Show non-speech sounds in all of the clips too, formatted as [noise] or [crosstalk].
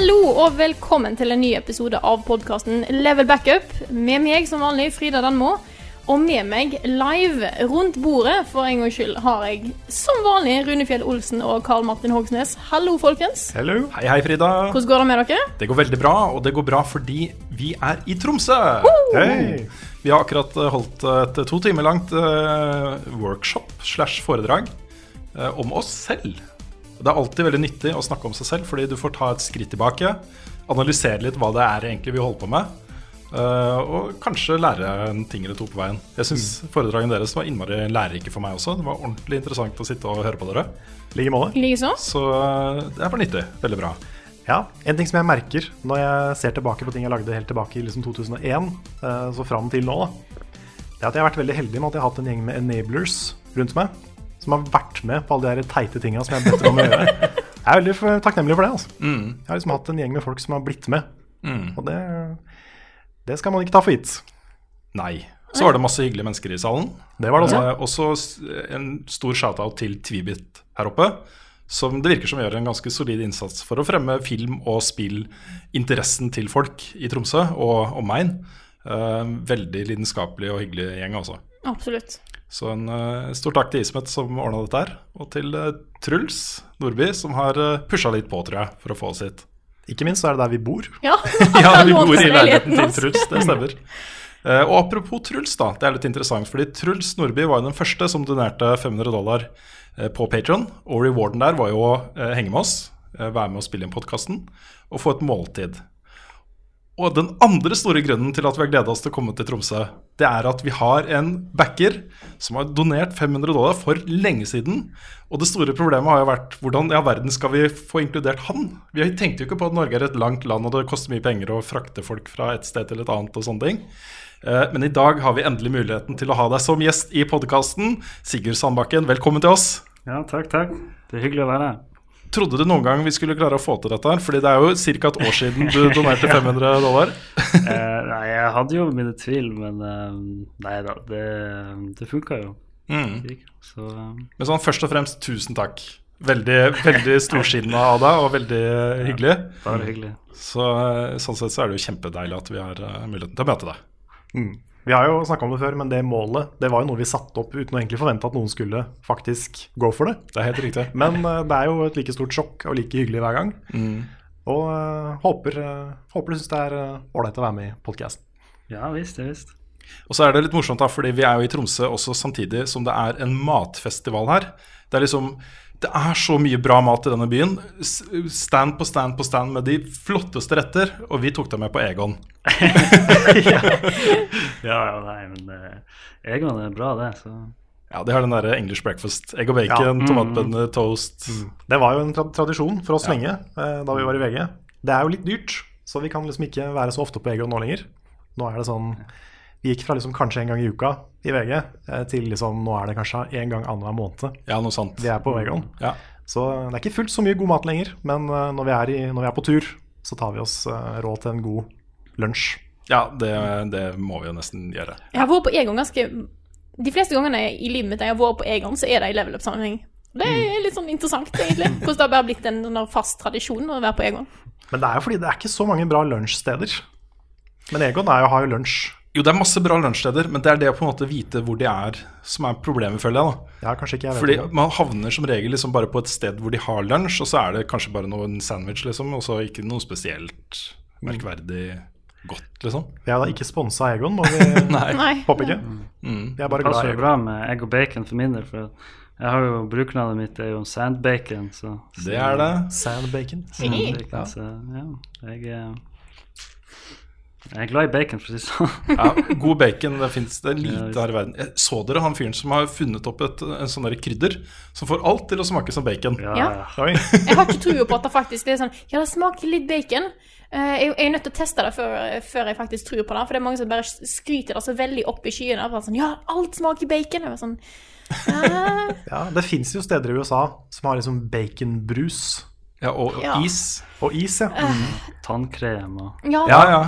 Hallo og velkommen til en ny episode av podkasten Level Backup. Med meg som vanlig Frida Danmo. Og med meg live rundt bordet for en gangs skyld har jeg som vanlig Runefjell Olsen og Karl Martin Hogsnes. Hallo, folkens. Hello. Hei, hei, Frida. Hvordan går det med dere? Det går veldig bra, og det går bra fordi vi er i Tromsø. Hei. Vi har akkurat eh, holdt et to timer langt eh, workshop slash foredrag eh, om oss selv. Det er alltid veldig nyttig å snakke om seg selv, fordi du får ta et skritt tilbake, analysere litt hva det er egentlig vi holder på med, eh, og kanskje lære en ting eller to på veien. Jeg syns foredragene deres var innmari lærerike for meg også. Det var ordentlig interessant å sitte og høre på dere. like måte. Så eh, det er bare nyttig. Veldig bra. Ja, En ting som jeg merker når jeg ser tilbake på ting jeg lagde helt tilbake i liksom 2001, eh, så fram til nå, da, det er at jeg har vært veldig heldig med at jeg har hatt en gjeng med enablers rundt meg. Som har vært med på alle de her teite tinga som jeg har bedt om å gjøre. Jeg er veldig takknemlig for det. altså. Jeg har liksom hatt en gjeng med folk som har blitt med. Og det, det skal man ikke ta for gitt. Nei. Så var det masse hyggelige mennesker i salen. Det var det også. Eh, også en stor shout-out til Tvibit her oppe. Som det virker som gjør en ganske solid innsats for å fremme film- og spillinteressen til folk i Tromsø og omegn. Eh, veldig lidenskapelig og hyggelig gjeng, altså. Absolutt. Så en uh, stor takk til Ismet som ordna dette her. Og til uh, Truls Nordby som har uh, pusha litt på, tror jeg, for å få oss hit. Ikke minst så er det der vi bor. [laughs] Ja, [laughs] Ja, vi bor i leiligheten til. Truls, det stemmer. Uh, og apropos Truls, da, det er litt interessant, fordi Truls Nordby var jo den første som donerte 500 dollar uh, på Patron. Og rewarden der var jo å uh, henge med oss, eh, være med og spille inn podkasten og få et måltid. Og den andre store grunnen til at vi har gleda oss til å komme til Tromsø, det er at vi har en backer som har donert 500 dollar for lenge siden. Og det store problemet har jo vært hvordan i all verden skal vi få inkludert han? Vi tenkte jo ikke på at Norge er et langt land, og det koster mye penger å frakte folk fra et sted til et annet og sånne ting. Eh, Men i dag har vi endelig muligheten til å ha deg som gjest i podkasten. Sigurd Sandbakken, velkommen til oss. Ja, takk, takk. Det er hyggelig å være her. Trodde du noen gang vi skulle klare å få til dette her? Fordi det er jo ca. et år siden du [laughs] donerte 500 dollar. uh, nei, jeg hadde jo mine tvil, men uh, nei da, det, det funka jo. Mm. Så eh, Men sånn først og fremst, tusen takk. Veldig, veldig storsinna av deg, og veldig hyggelig. bare hyggelig. Så sånn sett så er det jo kjempedeilig at vi har muligheten til å møte deg. Mm. Vi har jo snakka om det før, men det målet det var jo noe vi satte opp uten å egentlig forvente at noen skulle faktisk gå for det. Det er helt riktig. Men uh, det er jo et like stort sjokk og like hyggelig hver gang. Og uh, håper, uh, håper du syns det er ålreit å være med i podkasten. Ja visst, ja visst. Og så er det litt morsomt, da, fordi vi er jo i Tromsø også samtidig som det er en matfestival her. Det er liksom Det er så mye bra mat i denne byen. Stand på stand på stand med de flotteste retter, og vi tok dem med på Egon. [laughs] Ja, ja, nei, men uh, Egon er bra, det. Så Ja, de har den derre English breakfast. Egg og bacon, Ja. Mm. tomatbønner, toast. Det var jo en tra tradisjon for oss lenge eh, da vi var i VG. Det er jo litt dyrt, så vi kan liksom ikke være så ofte på Egon nå lenger. Nå er det sånn Vi gikk fra liksom kanskje en gang i uka i VG eh, til liksom nå er det kanskje en gang annenhver måned Ja, noe sant. vi er på Egon. Ja. Så det er ikke fullt så mye god mat lenger, men eh, når vi er, i, når vi er på tur, så tar vi oss eh, råd til en god lunsj. Ja, det, det må vi jo nesten gjøre. Jeg har vært på Egon ganske De fleste gangene i livet mitt jeg har vært på Egon, så er det i level up-sammenheng. Det er litt sånn interessant, egentlig. Hvordan det har bare blitt en sånn fast tradisjon å være på Egon. Men det er jo fordi det er ikke så mange bra lunsjsteder. Men Egon er jo, har jo lunsj. Jo, det er masse bra lunsjsteder, men det er det å på en måte vite hvor de er, som er problemet, føler jeg. da. Ja, kanskje ikke jeg vet Fordi det. man havner som regel liksom bare på et sted hvor de har lunsj, og så er det kanskje bare noen sandwich, liksom, og så ikke noe spesielt merkverdig godt, liksom. Vi er da ikke sponsa Egon, må vi [laughs] Nei. Nei. håpe ikke. Mm. Vi er bare Det glad i Egon. Det passer bra med egg og bacon for min del. For Jeg har jo Brukernavnet mitt er jo Sandbacon, så Det er det. Sand bacon. Sandbacon, så ja. Jeg, er- jeg er glad i bacon, for å si det sånn. Ja, god bacon, det fins det lite her i verden. Jeg Så dere han fyren som har funnet opp et, en sånn krydder som får alt til å smake som bacon? Ja, Ja. Jeg har ikke trua på at det faktisk det er sånn Ja, det smaker litt bacon. Eh, Jeg jeg er nødt til å teste det før, før jeg faktisk tror på det. For det er mange som bare skryter det så veldig opp i skyene. Sånn, ja, alt smaker bacon. Jeg var sånn, [laughs] ja, Ja, det fins jo steder i USA som har liksom baconbrus Ja, og, og Ja. is. og is, ja. Tannkrem og ja, Ja, ja.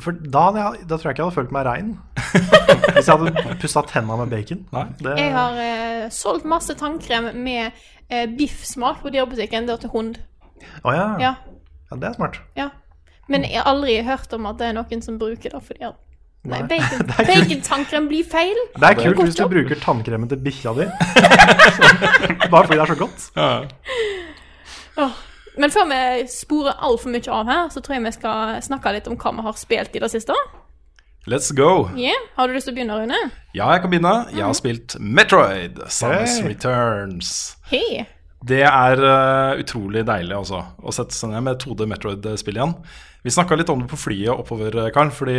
For da, hadde jeg- da tror jeg ikke jeg hadde følt meg rein. [laughs] Hvis jeg hadde pussa tenna med bacon. Nei. Det, Jeg har eh, solgt masse tannkrem med eh, biffsmak på dyrebutikken. Det er til hund. Å ja. Ja, ja, det er smart. ja. Men jeg har aldri hørt om at det er noen som bruker det fordi at Nei, Nei. bacon, [laughs] bacon-tannkrem blir feil. Det er kult hvis du bruker tannkremen til bikkja di. [laughs] Bare fordi det er så godt. ja. Åh. Men før vi sporer altfor mye av her, så tror jeg vi skal snakke litt om hva vi har spilt i det siste. Let's go. Yeah. Har du lyst til å begynne, Rune? Ja, jeg kan begynne. Jeg har spilt Metroid, Samus Hey. Returns. Hey. Det er uh, utrolig deilig også, å sette seg ned med 2D Metroid-spill igjen. Vi snakka litt om det på flyet oppover, Karl, fordi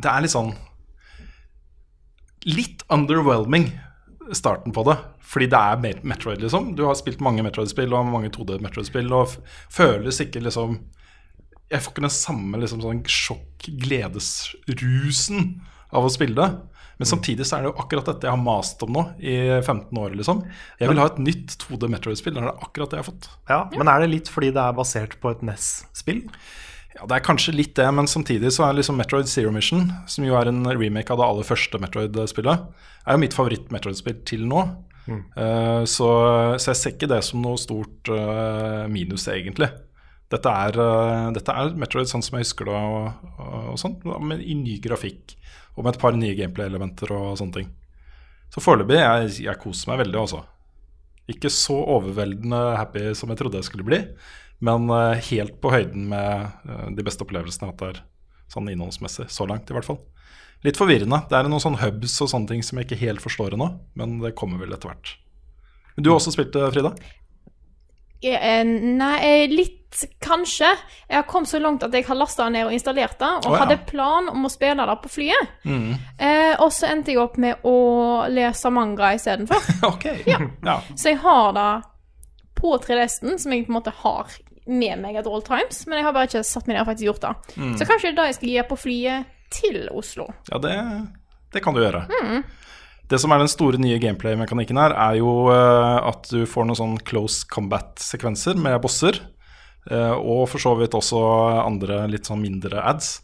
det er litt sånn Litt underwhelming, starten på det. Fordi det er Met- Metroid, liksom. Du har spilt mange Metroid-spill og mange 2D Metroid-spill, og f- føles ikke liksom Jeg får ikke den samme liksom, sånn sjokk-gledesrusen av å spille det. Men samtidig så er det jo akkurat dette jeg har mast om nå i 15 år, liksom. Jeg vil ha et nytt 2D Metroid-spill. Det er akkurat det jeg har fått. Ja, Men er det litt fordi det er basert på et NES-spill? Ja, Det er kanskje litt det, men samtidig så er liksom Metroid Zero Mission, som jo er en remake av det aller første Metroid-spillet, er jo mitt favoritt-Metroid-spill til nå. Eh, så, så jeg ser ikke det som noe stort uh, minus, egentlig. Dette er, uh, dette er Metroid sånn som jeg husker det, og, og, og sånt, men i ny grafikk. Og med et par nye gameplay-elementer og sånne ting. Så foreløpig jeg, jeg koser meg veldig, altså. Ikke så overveldende happy som jeg trodde jeg skulle bli, men eh, helt på høyden med eh, de beste opplevelsene jeg har hatt der, sånn innholdsmessig. Så langt, i hvert fall. Litt forvirrende. Det er noen sånn hubs og sånne ting som jeg ikke helt forstår ennå, men det kommer vel etter hvert. Men du har også spilt det, Frida? Ja, Nei, eh, litt kanskje. Jeg har kommet så langt at jeg har lasta ned og installert det, og oh, ja. hadde plan om å spille det på flyet. Eh, og så endte jeg opp med å lese manga istedenfor. [laughs] okay. Ja. ja. Så jeg har det på 3DS-en, som jeg på en måte har med meg at all times, men jeg har bare ikke satt meg ned og faktisk gjort det. Så kanskje det er det jeg skal gjøre på flyet til Oslo. Ja, det, det kan du gjøre. Det som er den store nye gameplay-mekanikken her, er jo eh, at du får noen sånn close combat-sekvenser med bosser. eh, og for så vidt også andre litt sånn mindre ads.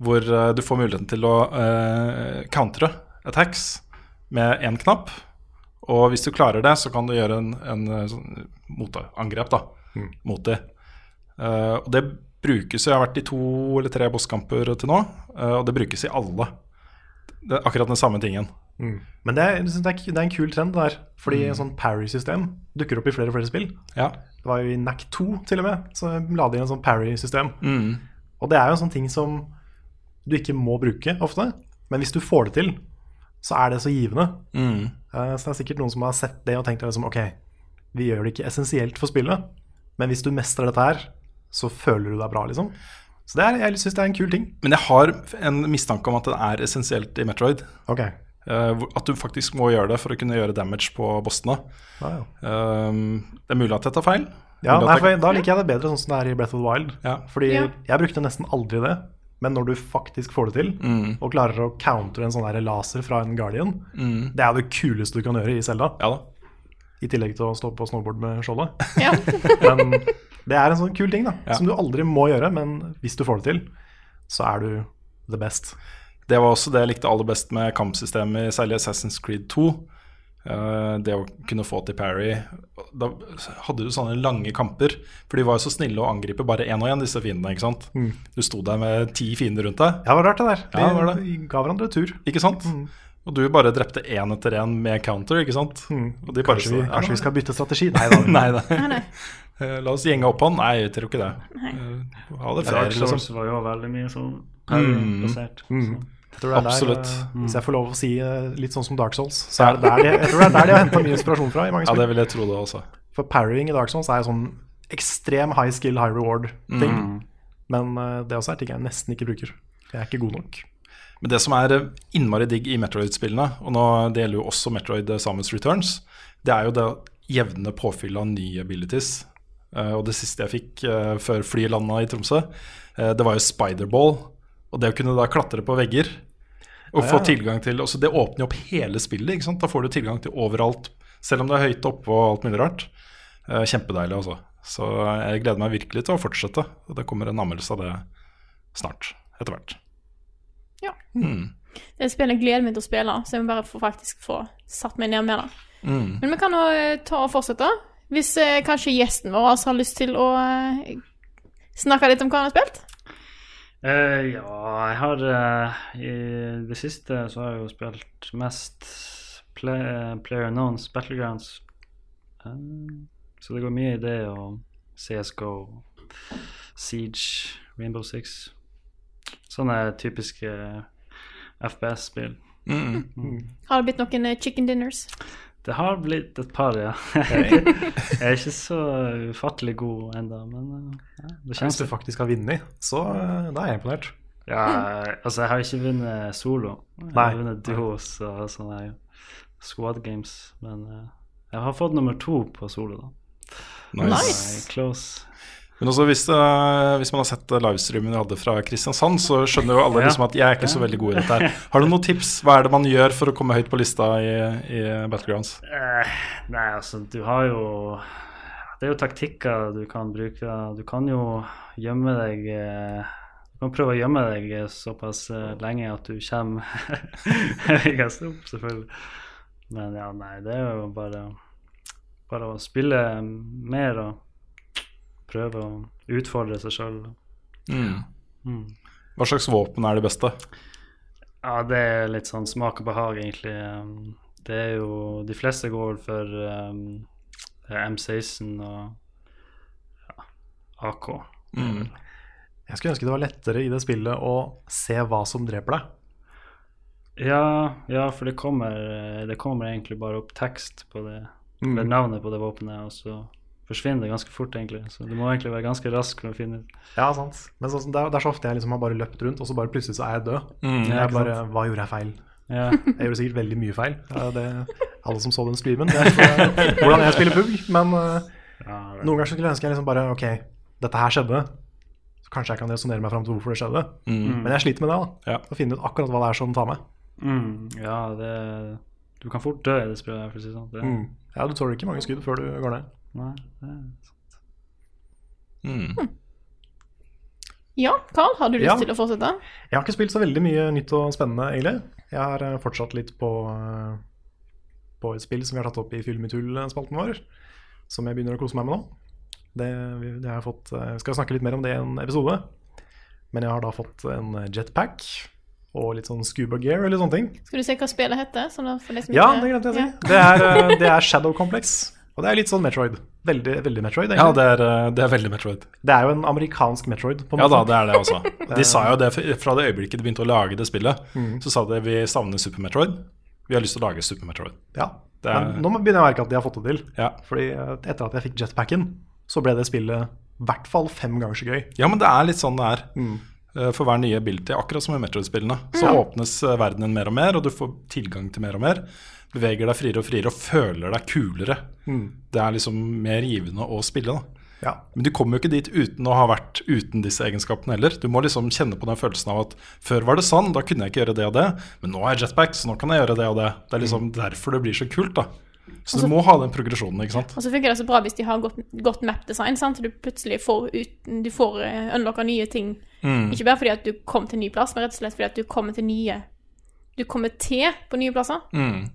Hvor eh, du får muligheten til å uh, countre attacks med én knapp. Og hvis du klarer det, så kan du gjøre en, en eh, sånn motangrep da, mot de. Eh, og det brukes Jeg har vært i to eller tre bosskamper til nå, uh, og det brukes i alle. Det er akkurat den samme tingen. Men det er, det er, er en kul trend det der. Fordi en sånn parry-system dukker opp i flere og flere spill. Ja. Det var jo i NAC 2 til og med, så la de inn en sånn parry-system. Og det er jo en sånn ting som du ikke må bruke ofte, men hvis du får det til, så er det så givende. Eh, Så det er sikkert noen som har sett det og tenkt liksom, ok, vi gjør det ikke essensielt for spillet, men hvis du mestrer dette her, så føler du deg bra, liksom. Så det er, jeg syns det er en kul ting. Men jeg har en mistanke om at det er essensielt i Metroid. Ok. Uh, at du faktisk må gjøre det for å kunne gjøre damage på bossene. Ah, ja. Um, det er mulig at jeg tar feil. Ja, nei, for jeg- Da liker jeg det bedre sånn som det er i Breath of the Wild. Ja. Fordi Ja. jeg brukte nesten aldri det. Men når du faktisk får det til, Mm. og klarer å counter en sånn laser fra en Guardian, det er det kuleste du kan gjøre i Zelda. Ja. I tillegg til å stå på snowboard med skjoldet. Ja. [laughs] Men det er en sånn kul ting da Ja. som du aldri må gjøre, men hvis du får det til, så er du the best. Det var også det jeg likte aller best med kampsystemet særlig Assassin's Creed 2. Eh, det å kunne få til parry. Da hadde du sånne lange kamper, for de var jo så snille å angripe bare én og én, disse fiendene. ikke sant? Du sto der med ti fiender rundt deg, Ja, det var rart det der. Ja, det var det. Vi ga hverandre tur. ikke sant? Og du bare drepte én etter én med counter, ikke sant? Og de bare Kanskje vi, kanskje vi skal bytte strategi? Nei da. [laughs] Nei, nei. Eh, La oss gjenge opp han. Nei, jeg tror ikke det. Eh, Ha det fair, Dark liksom. Souls var jo veldig mye sånn basert. Mm. Jeg tror det er Absolutt. Der, eh, hvis jeg får lov å si litt sånn som Dark Souls, så er det der de, jeg tror det er der de har henta mye inspirasjon fra. i mange Ja, det vil jeg tro det også. For parrying i Dark Souls er jo sånn ekstrem high skill, high reward-ting. Men eh, det også er ting jeg nesten ikke bruker. Jeg er ikke god nok. Men det som er innmari digg i Metroid-spillene, og nå, det gjelder jo også Metroid Samus Returns, det er jo det jevne påfyllet av nye abilities. Eh, og det siste jeg fikk eh, før flyet landa i Tromsø, eh, det var jo Spiderball. Og det å kunne da klatre på vegger og Ah, få tilgang til også Det åpner jo opp hele spillet. ikke sant? Da får du tilgang til overalt, selv om det er høyt oppe og alt mulig rart. Kjempedeilig, altså. Så jeg gleder meg virkelig til å fortsette. Og det kommer en anmeldelse av det snart, etter hvert. Ja. Mm. Det er spillet spill jeg gleder meg til å spille, så jeg må bare få, faktisk få satt meg ned med det. Mm. Men vi kan jo ta og fortsette. Hvis eh, kanskje gjesten vår også har lyst til å eh, snakke litt om hva han har spilt? Eh, ja, jeg har eh, I det siste så har jeg jo spilt mest play, Player Knowns Battlegrounds. Eh, så det går mye i det og CSGO, Siege, Rainbow Six. Sånne typiske FPS-spill. Mm. Har det blitt noen eh, chicken dinners? Det har blitt et par, ja. [laughs] jeg er ikke så ufattelig god ennå, men eh, ja, det Hvis du faktisk har vunnet, så eh, da er jeg imponert. Ja, altså jeg har ikke vunnet solo. Jeg Nei. har vunnet duos og sånne squad games. Men eh, jeg har fått nummer to på solo, da. Nice. Nice. Close. Men også hvis, uh, hvis man har sett livestreamen vi hadde fra Kristiansand, så skjønner jo alle Ja. liksom at jeg er ikke så veldig god i dette her. Har du noen tips? Hva er det man gjør for å komme høyt på lista i, i Battlegrounds? Eh, nei, altså, du har jo Det er jo taktikker du kan bruke. Du kan jo gjemme deg eh, Du kan prøve å gjemme deg såpass eh, lenge at du kommer [laughs] høyest opp, selvfølgelig. Men ja, nei, det er jo bare Bare å spille mer og prøve å utfordre seg sjøl. Mm. Hva slags våpen er det beste? Ja, det er litt sånn smak og behag, egentlig. Um, Det er jo De fleste går for um, M16 og ja, AK. Mm. Jeg skulle ønske det var lettere i det spillet å se hva som dreper deg. Ja, ja, for det kommer, det kommer egentlig bare opp tekst på det, Mm. med navnet på det våpenet, og så forsvinner det ganske fort, egentlig. Så du må egentlig være ganske rask for å finne ut. Ja, sant. Men så, det, er, det er så ofte jeg liksom har bare løpt rundt, og så bare plutselig så er jeg død. Mm. Jeg ikke bare, Hva gjorde jeg feil? Ja, [laughs] Jeg gjorde sikkert veldig mye feil. Det, alle som så den streamen, det er hvordan jeg spiller pugg. Men eh, ja, noen ganger skulle jeg ønske jeg liksom bare Ok, dette her skjedde. Så kanskje jeg kan resonnere meg fram til hvorfor det skjedde. Mm. Men jeg sliter med det. da Ja. Å finne ut akkurat hva det er som tar meg. mm, ja det, du kan fort dø i det spillet, for å si sånn. Det, Mm. Ja, Du tåler ikke mange skudd før du går ned. Nei, det er Mm. Ja, Carl, har du lyst Ja. til å fortsette? Jeg har ikke spilt så veldig mye nytt og spennende, egentlig. Jeg har eh, fortsatt litt på, eh, på et spill som vi har tatt opp i Fyll med tull-spalten vår, som jeg begynner å kose meg med nå. Det, det har jeg fått, eh, skal snakke litt mer om det i en episode. Men jeg har da fått en jetpack og litt sånn scuba gear eller sånne ting. Skal du se hva spillet heter? Sånn for de som Ja, det glemte jeg å si. Ja. Det er, det er Shadow Complex. Og det er litt sånn Metroid. Veldig, veldig Metroid. Ja, egentlig. det er, eh, det er veldig Metroid. det er jo en amerikansk Metroid. på en måte. Ja da, det er det også. [laughs] De sa jo det fra det øyeblikket de begynte å lage det spillet. Så sa de vi savner Super Metroid. Vi har lyst til å lage Super Metroid. Ja. Det er- Men nå begynner jeg å merke at de har fått det til. Ja. Fordi eh, etter at jeg fikk jetpacken, så ble det spillet i hvert fall fem ganger så gøy. Ja, men det er litt sånn det er. Mm For hver nye ability, akkurat som i Metroid-spillene, så åpnes eh, verdenen mer og mer, og du får tilgang til mer og mer. Beveger deg friere og friere og føler deg kulere. Det er liksom mer givende å spille. da. Ja. Men du kommer jo ikke dit uten å ha vært uten disse egenskapene heller. Du må liksom kjenne på den følelsen av at før var det sånn, da kunne jeg ikke gjøre det og det, men nå er jeg jetpack, så nå kan jeg gjøre det og det. Det er liksom derfor det blir så kult, da. Så du må ha den progresjonen, ikke sant. Og så funker det så bra hvis de har godt, godt map-design. sant? Du plutselig får, ut, du får uh, unlocka nye ting. Mm. Ikke bare fordi at du kom til en ny plass, men rett og slett fordi at du kommer til nye Du kommer til på nye plasser. Mm.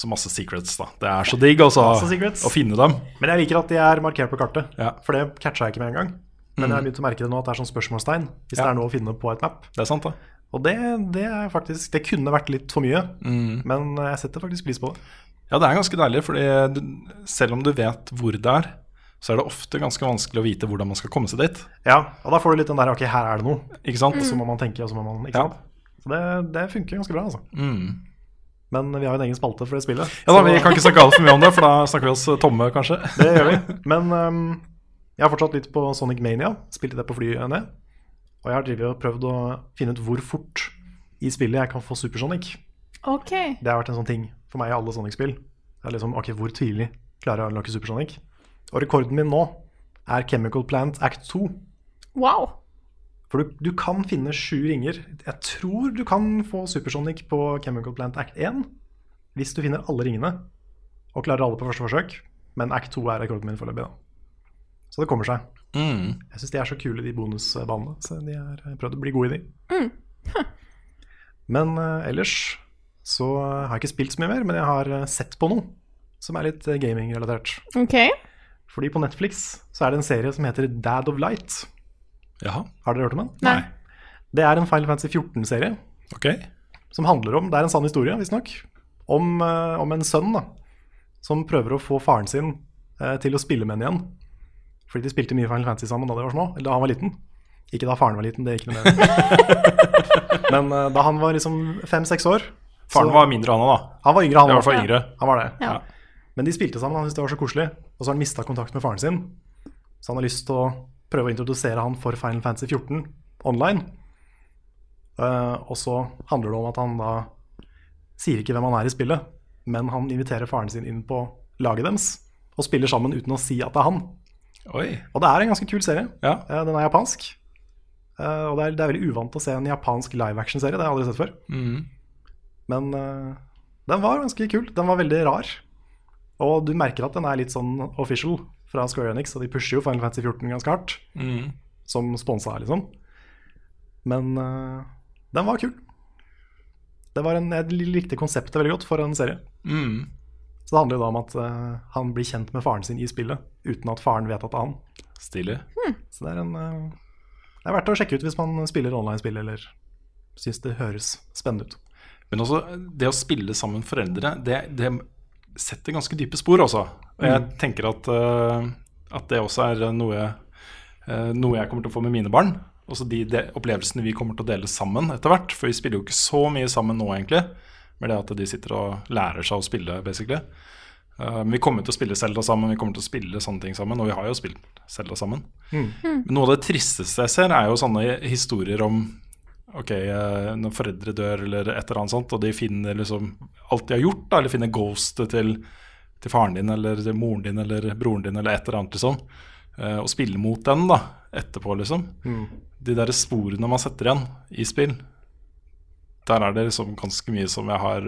Så masse secrets, da. Det er så digg altså, å finne dem. Men jeg liker at de er markert på kartet, Ja. for det catcha jeg ikke med en gang. Men jeg har begynt å merke det nå at det er sånn spørsmålstegn hvis Ja. det er noe å finne på et map. Det er sant, da. Og det, det er faktisk Det kunne vært litt for mye, men jeg setter faktisk pris på det. Ja, det er ganske deilig, fordi selv om du vet hvor det er, så er det ofte ganske vanskelig å vite hvordan man skal komme seg dit. Ja, Og da får du litt den der Ok, her er det noe. Ikke sant? Og så må man tenke, og så må man Ikke Ja. sant? Så det, det funker ganske bra, altså. Mm. Men vi har en egen spalte for det spillet. Ja da, Vi kan ikke snakke altfor mye om det, for da snakker vi oss tomme, kanskje. [laughs] Det gjør vi. Men um, jeg har fortsatt litt på Sonic Mania. Spilte det på flyet ned. Og jeg har og prøvd å finne ut hvor fort i spillet jeg kan få Supersonic. OK. Det har vært en sånn ting for meg i alle Sonic-spill. Det er liksom, ok, Hvor tidlig klarer jeg å unlocke Supersonic? Og rekorden min nå er Chemical Plant Act 2. Wow. For du, du kan finne sju ringer. Jeg tror du kan få Supersonic på Chemical Plant Act 1 hvis du finner alle ringene og klarer alle på første forsøk. Men Act 2 er rekorden min foreløpig. da. Så det kommer seg. Mm. Jeg syns de er så kule, de bonusbanene. Så de har prøvd å bli gode i de. Men uh, ellers så har jeg ikke spilt så mye mer, men jeg har eh, sett på noe som er litt gamingrelatert gaming-relatert. OK. Fordi på Netflix så er det en serie som heter Dad of Light. Jaha. Har dere hørt om den? Nei. Det er en Final Fantasy 14-serie Ok. som handler om Det er en sann historie, visstnok. Om, eh, om en sønn da, som prøver å få faren sin eh, til å spille med henne igjen. Fordi de spilte mye Final Fantasy sammen da de var små. Eller da han var liten. Ikke da faren var liten, det er ikke noe mer. [laughs] Men uh, da han var liksom fem-seks år Faren så- var mindre, han òg, da. Han var yngre, han hvert fall yngre. Han var det. Ja. Men de spilte sammen, han syntes det var så koselig. Og så har han mista kontakt med faren sin. Så han har lyst til å prøve å introdusere han for Final Fantasy 14 online. Uh, og så handler det om at han da sier ikke hvem han er i spillet, men han inviterer faren sin inn på laget deres og spiller sammen uten å si at det er han. Oi. Og det er en ganske kul serie. Ja. Uh, den er japansk. Uh, og det er, det er veldig uvant å se en japansk live action-serie. Det har jeg aldri sett før. Mm. Men den var ganske kul. Den var veldig rar. Og du merker at den er litt sånn official fra Square Enix, og de pusher jo Final Fantasy 14 ganske hardt, Mm. som sponsa, liksom. Men uh, den var kul. Det var en, jeg likte konseptet veldig godt for en serie. Mm. Så det handler jo da om at uh, han blir kjent med faren sin i spillet, uten at faren vet at det er han. Stilig. Så det er en uh, Det er verdt å sjekke ut hvis man spiller online-spill eller syns det høres spennende ut. Men også det å spille sammen foreldre, det, det setter ganske dype spor også. Og jeg tenker at, eh, at det også er noe, eh, noe jeg kommer til å få med mine barn. Også de, de opplevelsene vi kommer til å dele sammen etter hvert. For vi spiller jo ikke så mye sammen nå, egentlig. Med det at de sitter og lærer seg å spille, basically. Eh, Men vi kommer til å spille Selda sammen, vi kommer til å spille sånne ting sammen. Og vi har jo spilt Selda sammen. Men noe av det tristeste jeg ser, er jo sånne historier om Ok, eh, når foreldre dør eller et eller annet sånt, og de finner liksom alt de har gjort, da, eller finner ghostet til, til faren din eller til moren din eller broren din eller et eller annet, liksom, eh, og spille mot den da, etterpå, liksom. De der sporene man setter igjen i spill, der er det liksom ganske mye som jeg har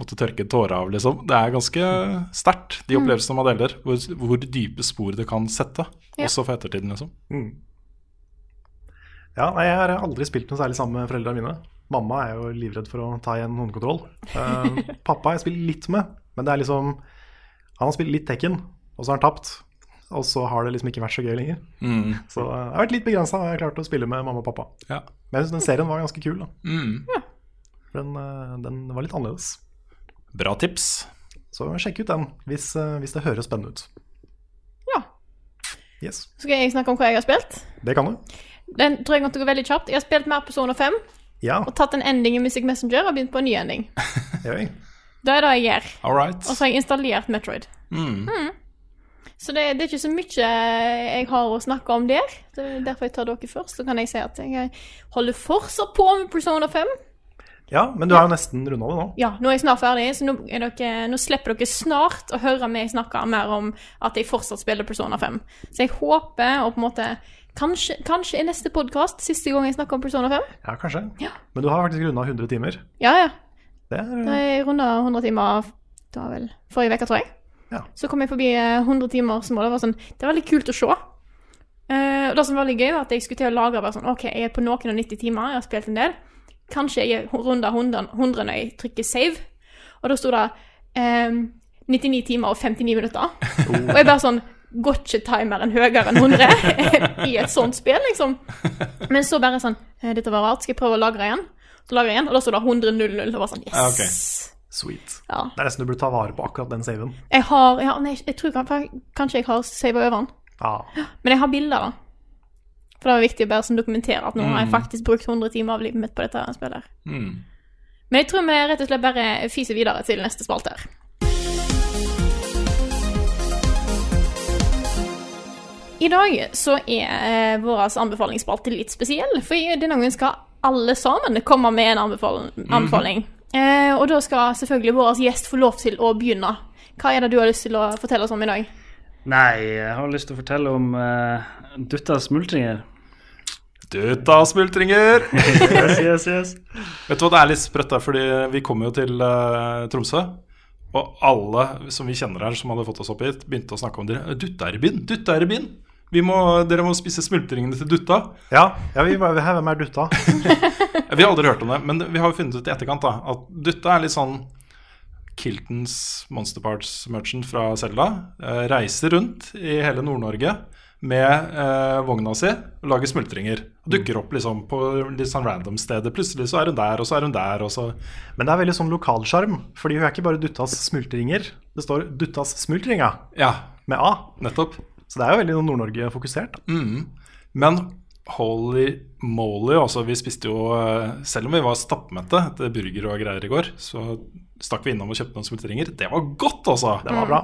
måtte måttet tørke en tåre av, liksom. Det er ganske sterkt, de opplevelsene man deler, hvor, hvor dype spor det kan sette, Ja. også for ettertiden, liksom. Ja, nei, jeg har aldri spilt noe særlig sammen med foreldrene mine. Mamma er jo livredd for å ta igjen håndkontroll. Uh, [laughs] pappa har jeg spilt litt med, men det er liksom Han har spilt litt Tekken, og så har han tapt. Og så har det liksom ikke vært så gøy lenger. Mm. Så uh, jeg har vært litt begrensa hva jeg har klart å spille med mamma og pappa. Ja. Men jeg syns den serien var ganske kul. da Mm. Den, uh, den var litt annerledes. Bra tips. Så sjekk ut den hvis, eh, hvis det høres spennende ut. Ja. Yes, Skal jeg snakke om hva jeg har spilt? Det kan du. Den tror jeg kommer til å gå veldig kjapt. Jeg har spilt mer Persona 5 Ja, og tatt en ending i Music Messenger og begynt på en ny ending. [laughs] Det er det jeg gjør. All right. Og så har jeg installert Metroid. Mm. Så det, det er ikke så mye jeg har å snakke om der. Det er derfor jeg tar dere først. Så kan jeg si at jeg holder fortsatt på med Persona 5. Ja, men du har jo nesten runda det nå. Ja, nå er jeg snart ferdig, så nå, er dere, nå slipper dere snart å høre meg snakke mer om at jeg fortsatt spiller Persona 5. Så jeg håper å på en måte Kanskje, kanskje i neste podkast siste gang jeg snakker om Persona 5? Ja, kanskje. Ja. Men du har faktisk runda 100 timer. Ja, ja. Det er Da jeg runda 100 timer var vel forrige uke, tror jeg. Ja. Så kom jeg forbi eh, 100 timer, mål. Det var sånn, det var veldig kult å se. Uh, det som var veldig gøy, var at jeg skulle til å lagre bare sånn OK, jeg er på noen og 90 timer, jeg har spilt en del. Kanskje jeg er runda 100, 100 når jeg trykker save. Og da sto det um, 99 timer og 59 minutter. [laughs] Og jeg bare sånn Går ikke timeren høyere enn 100 [laughs] i et sånt spill, liksom? [laughs] Men så bare sånn eh, Dette var rart, skal jeg prøve å lagre igjen? Så lagrer jeg igjen, og da står det 100.00. Det var sånn Yes! Okay. sweet. Ja. Det er nesten du burde ta vare på akkurat den saven. Jeg har ja, nei, jeg tror kanskje jeg har sava over den. Ja. Men jeg har bilder, da. For det var viktig å bare sånn dokumentere at nå har jeg faktisk brukt 100 timer av livet mitt på dette spillet. Mm. Men jeg tror vi rett og slett bare fiser videre til neste spalte her. I dag så er eh, vår anbefalingsspalte litt spesiell, for denne gangen skal alle sammen komme med en anbefal anbefaling. eh, og da skal selvfølgelig vår gjest få lov til å begynne. Hva er det du har lyst til å fortelle oss om i dag? Nei, jeg har lyst til å fortelle om uh, Dutta smultringer. Dutta smultringer! [laughs] Yes, yes, yes. Vet du hva, det er litt sprøtt der, fordi vi kommer jo til eh, Tromsø. Og alle som vi kjenner her, som hadde fått oss opp hit, begynte å snakke om det. Dutta er i byen! Dutta er i byen! Vi må, dere må spise smultringene til Dutta. Ja, ja vi, hvem er dutta? [laughs] Vi har aldri hørt om det, men vi har jo funnet ut i etterkant da, at Dutta er litt sånn Kiltons Monster Parts merchant fra Selda. Eh, reiser rundt i hele Nord-Norge med eh, vogna si og lager smultringer. Og dukker opp liksom på litt sånn random steder. Plutselig så er hun der, og så er hun der, og så Men det er veldig sånn lokalsjarm, fordi hun er ikke bare Duttas smultringer. Det står Duttas smultringa Ja, med A. nettopp. Så det er jo veldig Nord-Norge-fokusert. da. Mm. Men holy moly, altså vi spiste jo eh, Selv om vi var stappmette etter burger og greier i går, så stakk vi innom og kjøpte noen smultringer. Det var godt, altså! Det var bra.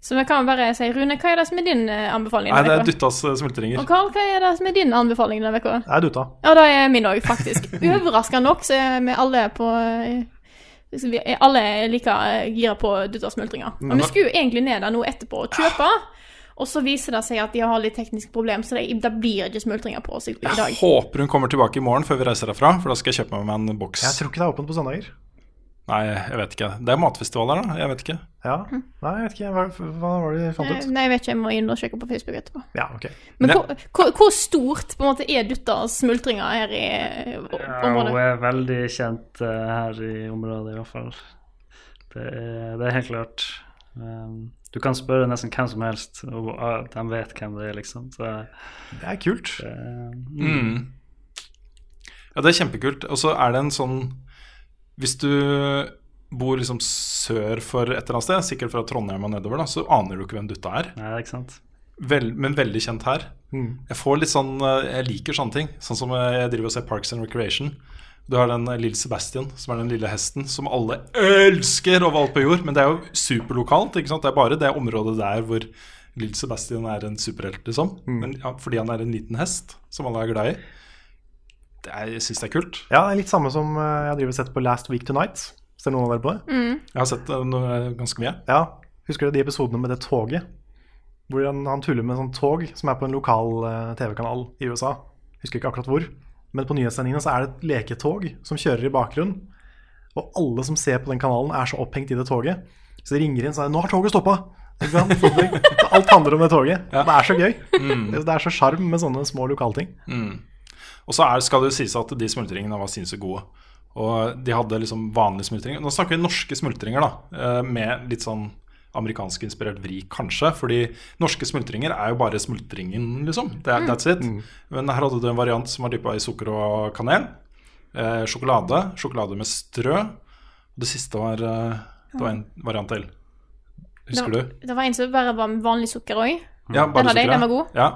Så vi kan bare si, Rune, hva er det som er din eh, anbefaling Nei, det er? Duttas eh, smultringer. Og Karl, hva er det som er din anbefaling denne uka? Det er Dutta. Ja, det er min òg, faktisk. [laughs] Overraskende nok så er vi alle på Alle vi er alle like gira på Duttas smultringer. Og vi skulle jo egentlig ned der nå etterpå og kjøpe, og så viser det seg at de har litt tekniske problemer, så det, det blir ikke smultringer på oss i i Jeg håper hun kommer tilbake i morgen før vi reiser herfra, for da skal jeg kjøpe med meg en boks. Jeg tror ikke det er åpent på søndager. Nei, jeg vet ikke. Det er matfestival her, da. Jeg vet ikke. Ja, Nei, jeg vet ikke. Hva, hva var det de fant ut? Nei, jeg vet ikke, jeg må inn og sjekke på Facebook etterpå. Ja, ok. Men Men hvor, hvor, hvor stort på en måte er Duttas smultringer her i området? Ja, hun er veldig kjent eh, her i området, i hvert fall. Det er, det er helt klart. Um, du kan spørre nesten hvem som helst, og de vet hvem det er, liksom. Så Det er kult. Det, Mm. Ja, det er kjempekult. Og så er det en sånn Hvis du bor liksom sør for et eller annet sted, sikkert fra Trondheim og nedover, da, så aner du ikke hvem Dutta er. Nei, ikke sant? Vel, men veldig kjent her. Mm. Jeg får litt sånn eh, Jeg liker sånne ting. Sånn som jeg driver og ser Parks and Recreation. Du har den eh, lille Sebastian, som er den lille hesten som alle elsker overalt på jord. Men det er jo superlokalt. ikke sant? Det er bare det området der hvor lille Sebastian er en superhelt, liksom. Men ja, fordi han er en liten hest som alle er glad i. Det er, jeg syns det er kult. Ja, det er litt samme som eh, jeg driver og sett på Last Week Tonight. Ser noen av dere på det? Jeg har sett eh, noe, ganske mye. Ja. Husker du de episodene med det toget? Hvor han, han tuller med sånn tog som er på en lokal eh, TV-kanal i USA. Husker ikke akkurat hvor. Men på nyhetssendingene så er det et leketog som kjører i bakgrunnen. Og alle som ser på den kanalen, er så opphengt i det toget. Så de ringer inn og sier 'Nå har toget stoppa!' Ikke sant? Så det- Alt handler om det toget. Det er så gøy. Det er så sjarm med sånne små lokalting. Og så er, skal det jo sies at de smultringene var sinnssykt gode. Og de hadde liksom vanlige smultringer. Nå snakker vi norske smultringer, da. eh, Med litt sånn amerikanskinspirert vri, kanskje. Fordi norske smultringer er jo bare smultringen, liksom. Det er, That's it. Men her hadde du en variant som var dyppa i sukker og kanel. Eh, sjokolade. Sjokolade med strø. Og det siste var eh, Det var en variant til. Husker det, du? Det var en som bare var med vanlig sukker òg. Ja, Den hadde jeg, den var god. Ja.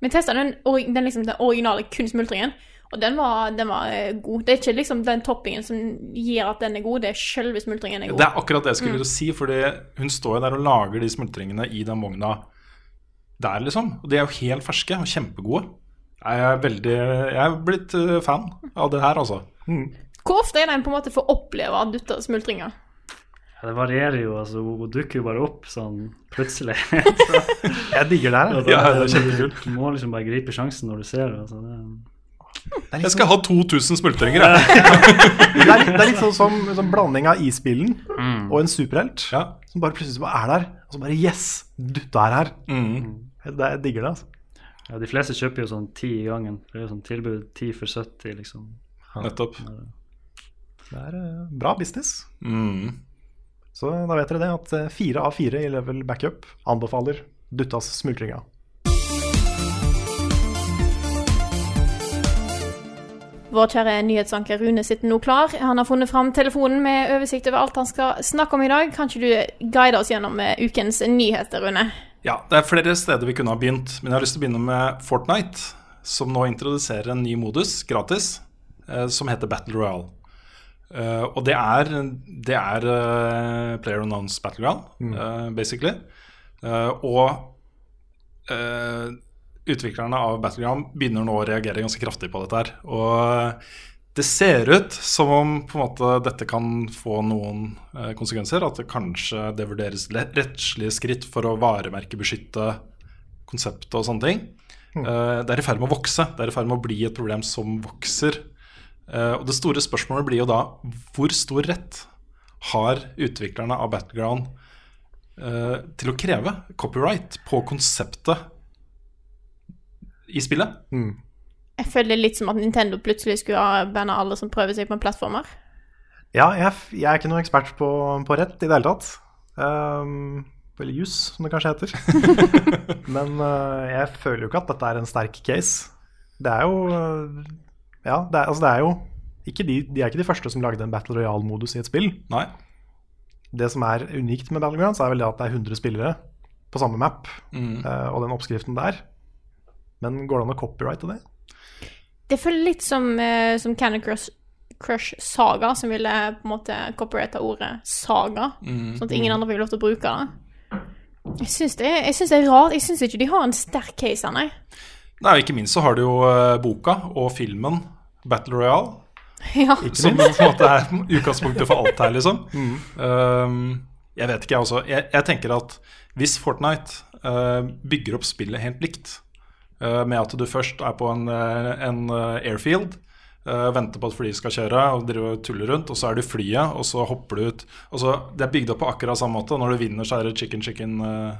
Vi testa den, den, liksom, den originale kun smultringen, og den var, den var eh, god. Det er ikke liksom den toppingen som gir at den er god, det er selve smultringen er god. Det er akkurat det jeg skulle si, fordi hun står jo der og lager de smultringene i den vogna der, liksom. Og de er jo helt ferske og kjempegode. Jeg er veldig Jeg er blitt eh, fan av det her, altså. Hvor ofte er det en på en måte får oppleve dutta smultringer? Ja, det varierer jo. altså Hun dukker jo bare opp sånn plutselig. [laughs] Jeg digger det her. Ja, det er kjempekult. Du må liksom bare gripe sjansen når du ser det. Altså, det Det er Jeg skal ha 2000 smultringer, jeg. [laughs] Det er, det er litt sånn som en sånn blanding av isbilen og en superhelt. Ja. Som bare plutselig bare er der, og så bare Yes! Dutta er her. Mm. Det, jeg digger det, altså. ja, de fleste kjøper jo sånn ti i gangen. Det er jo sånn tilbud ti for 70, liksom. Nettopp. Det er eh, bra business. Mm. Så da vet dere det, at eh, fire av fire i level backup anbefaler Duttas smultringer. Vår kjære nyhetsanker Rune sitter nå klar. Han har funnet fram telefonen med oversikt over alt han skal snakke om i dag. Kan ikke du guide oss gjennom eh, ukens nyheter, Rune? Ja, det er flere steder vi kunne ha begynt, men jeg har lyst til å begynne med Fortnite, som nå introduserer en ny modus gratis, eh, som heter Battle Royale. Eh, og det er, det er Player Unknowns Battleground, eh, basically. Eh, og eh, utviklerne av Battleground begynner nå å reagere ganske kraftig på dette her. Og det ser ut som om på en måte dette kan få noen eh, konsekvenser. At det kanskje det vurderes rettslige skritt for å varemerkebeskytte konseptet og sånne ting. Eh, det er i ferd med å vokse. Det er i ferd med å bli et problem som vokser. Eh, og det store spørsmålet blir jo da hvor stor rett har utviklerne av Battleground eh, til å kreve copyright på konseptet i spillet? Jeg føler det litt som at Nintendo plutselig skulle ha banna alle som prøver seg på plattformer. Ja, jeg, jeg er ikke noen ekspert på, på rett i det hele tatt. Um, eller jus, som det kanskje heter. [laughs] Men uh, jeg føler jo ikke at dette er en sterk case. Det er jo uh, Ja, det er, altså det er jo ikke de, de er ikke de første som lagde en Battle Royale-modus i et spill. Nei. Det som er unikt med Battlegrounds, er vel det at det er 100 spillere på samme map, uh, og den oppskriften der. Men går det an å copyrighte det? Det føles litt som, eh, som Candy Crush, Crush Saga, som ville på en måte copyrighte ordet saga, sånn at ingen andre fikk lov til å bruke det. Jeg syns det, jeg syns det er rart. Jeg syns ikke de har en sterk case her, nei. Nei, og Ikke minst så har du jo eh, boka og filmen Battle Royale. [laughs] Ja. Som på en måte er utgangspunktet for alt her, liksom. Um, [laughs] jeg vet ikke, jeg også. Jeg, jeg tenker at hvis Fortnite uh, bygger opp spillet helt likt, med at du først er på en, eh, en eh, airfield, Uh, venter på at flyet skal kjøre og driver og tuller rundt, og så er du flyet, og så hopper du ut. Og så, det er bygd opp på akkurat samme måte. Når du vinner, så er det chicken, chicken, uh,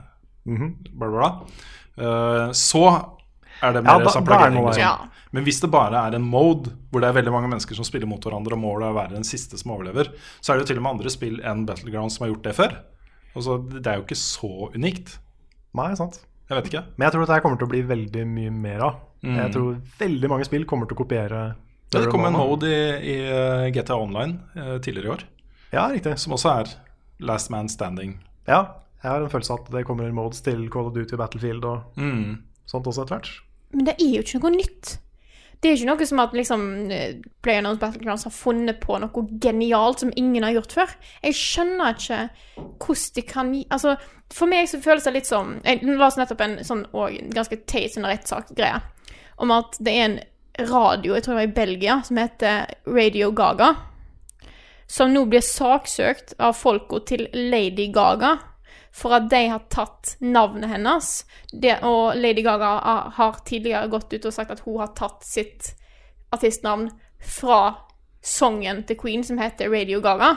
bla, bla, bla. Uh, så er det Ja, mer da- sånn da noe Liksom. Ja. Men hvis det bare er en mode hvor det er veldig mange mennesker som spiller mot hverandre, og målet er å være den siste som overlever, så er det jo til og med andre spill enn Battleground som har gjort det før. Altså, det er jo ikke så unikt. Nei, sant. Jeg vet ikke. Men jeg tror dette kommer til å bli veldig mye mer av. Jeg tror veldig mange spill kommer til å kopiere Ja, det kom en mode i, i eh, GTA Online eh, tidligere i år, Ja, riktig. som også er Last Man Standing. Ja, jeg har en følelse av at det kommer modes til Call of Duty Battlefield og Mm. sånt også etter hvert. Men det er jo ikke noe nytt. Det er ikke noe som at liksom eh, PlayerUnknown's Battlegrounds har funnet på noe genialt som ingen har gjort før. Jeg skjønner ikke hvordan de kan Altså, for meg så føles det litt som Jeg var nettopp en sånn og ganske teit sånn rettssak-greie om at det er en radio, jeg tror det var i Belgia, som heter Radio Gaga, som nå blir saksøkt av folka til Lady Gaga for at de har tatt navnet hennes. Det, og Lady Gaga har- tidligere gått ut og sagt at hun har tatt sitt artistnavn fra sangen til Queen som heter Radio Gaga.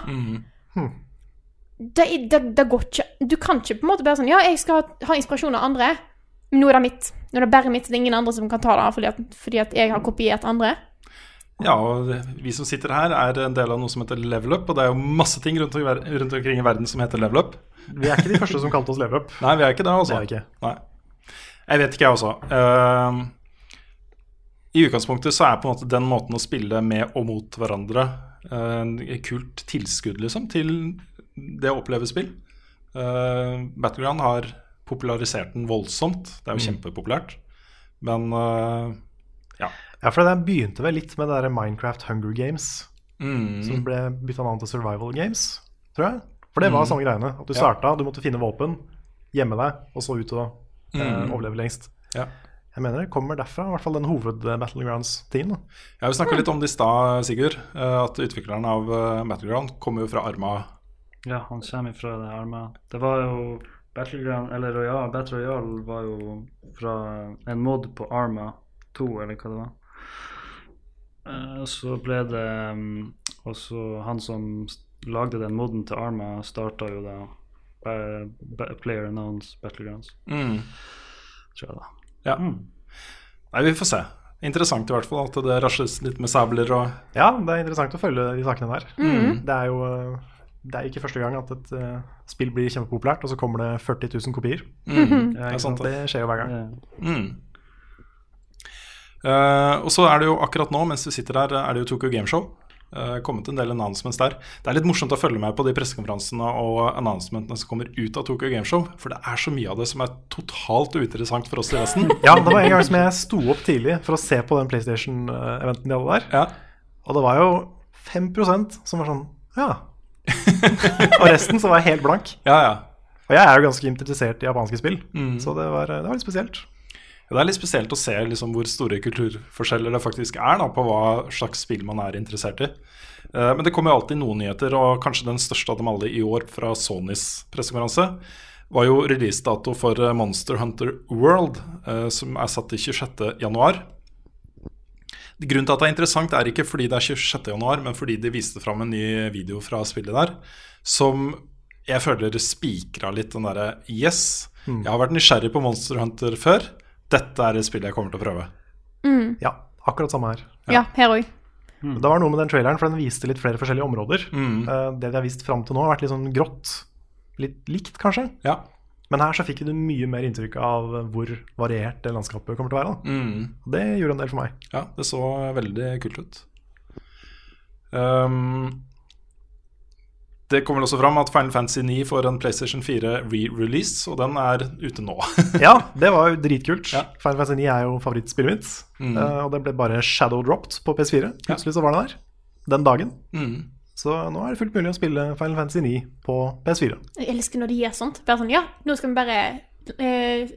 Det, er- det, det går ikke Du kan ikke på en måte bare sånn Ja, jeg skal ha, ha inspirasjon av andre, men nå er det mitt. Nå er det bare mitt. Det er ingen andre som kan ta det fordi at, fordi at jeg har kopiert andre. Ja, og vi som sitter her, er en del av noe som heter level up, og det er jo masse ting rundt, rundt omkring i verden som heter level up. Vi er ikke de første som kalte oss Level Up. [laughs] Nei, vi er ikke det, altså. Jeg vet ikke, jeg også. Uh, I utgangspunktet så er på en måte den måten å spille med og mot hverandre uh, kult tilskudd, liksom, til det å oppleve spill. Uh, Battleground har popularisert den voldsomt. Det er jo kjempepopulært. Men uh, ja. Ja, for det begynte vel litt med det der Minecraft Hunger Games, Mm. som ble bytta navn til Survival Games, tror jeg. For det var samme greiene. At du starta, du måtte finne våpen, gjemme deg, og så ut og eh, overleve lengst. ja. Jeg mener det kommer derfra, i hvert fall den hoved-Battlegrounds-tiden. Ja, Vi snakka litt om det i stad, Sigurd. eh, At utvikleren av eh, Battleground kommer jo fra Arma. Ja, han kommer fra det arma. Det var jo Battleground, eller Royal, Battle Royale var jo fra en mod på Arma 2, eller hva det var. Eh, så ble det um, også han som lagde den moden til Arma, starta jo da ba, Player Announced Battlegrounds, tror jeg da. Ja. Nei, vi får se. Interessant i hvert fall at det rasles litt med sabler og Ja, det er interessant å følge de sakene der. Det er jo eh, det er ikke første gang at et uh, spill blir kjempepopulært, og så kommer det 40 000 kopier. Ja, Det sant? Det skjer jo hver gang. Mm. Eh, Og så er det jo akkurat nå, mens vi sitter der, er det jo Tokyo Gameshow. Uh, kommet en del announcements der. Det er litt morsomt å følge med på de pressekonferansene og announcementene som kommer ut av Tokyo Gameshow, for det er så mye av det som er totalt uinteressant for oss i resten. [laughs] Ja, det var en gang som jeg sto opp tidlig for å se på den PlayStation-eventen de hadde der. Ja. Og det var jo 5% som var sånn Ja. og resten så var jeg helt blank. Ja, ja. Og jeg er jo ganske interessert i japanske spill, så det var, det var litt spesielt. Det er litt spesielt å se liksom hvor store kulturforskjeller det faktisk er da, på hva slags spill man er interessert i. Uh, men det kommer jo alltid noen nyheter, og kanskje den største av dem alle i år fra Sonys pressekonferanse var jo releasedato for eh, Monster Hunter World, uh, som er satt til 26. januar. Grunnen til at det er interessant, er ikke fordi det er 26. januar, men fordi de viste fram en ny video fra spillet der, som jeg føler spikra litt den derre Yes, jeg har vært nysgjerrig på Monster Hunter før. Dette er et spill jeg kommer til å prøve. Ja, akkurat samme her. Ja, her òg. Det var noe med den traileren, for den viste litt flere forskjellige områder. Eh, det de har vist fram til nå, har vært litt sånn grått. Litt likt, kanskje. Ja. Men her så fikk du mye mer inntrykk av hvor variert det landskapet kommer til å være. Da. Mm. Det gjorde en del for meg. Ja, det så veldig kult ut. Um, det kommer også fram at Final Fantasy 9 får en PlayStation 4 re-release, og den er ute nå. [laughs] Ja, det var jo dritkult. Ja. Final Fantasy 9 er jo favorittspillet mitt. eh, og det ble bare shadow-dropped på PS4. Plutselig så var det der. Den dagen. Mm. Så nå er det fullt mulig å spille Final Fantasy 9 på PS4. Jeg elsker når de gjør sånt. Bare sånn, ja, nå skal vi bare eh,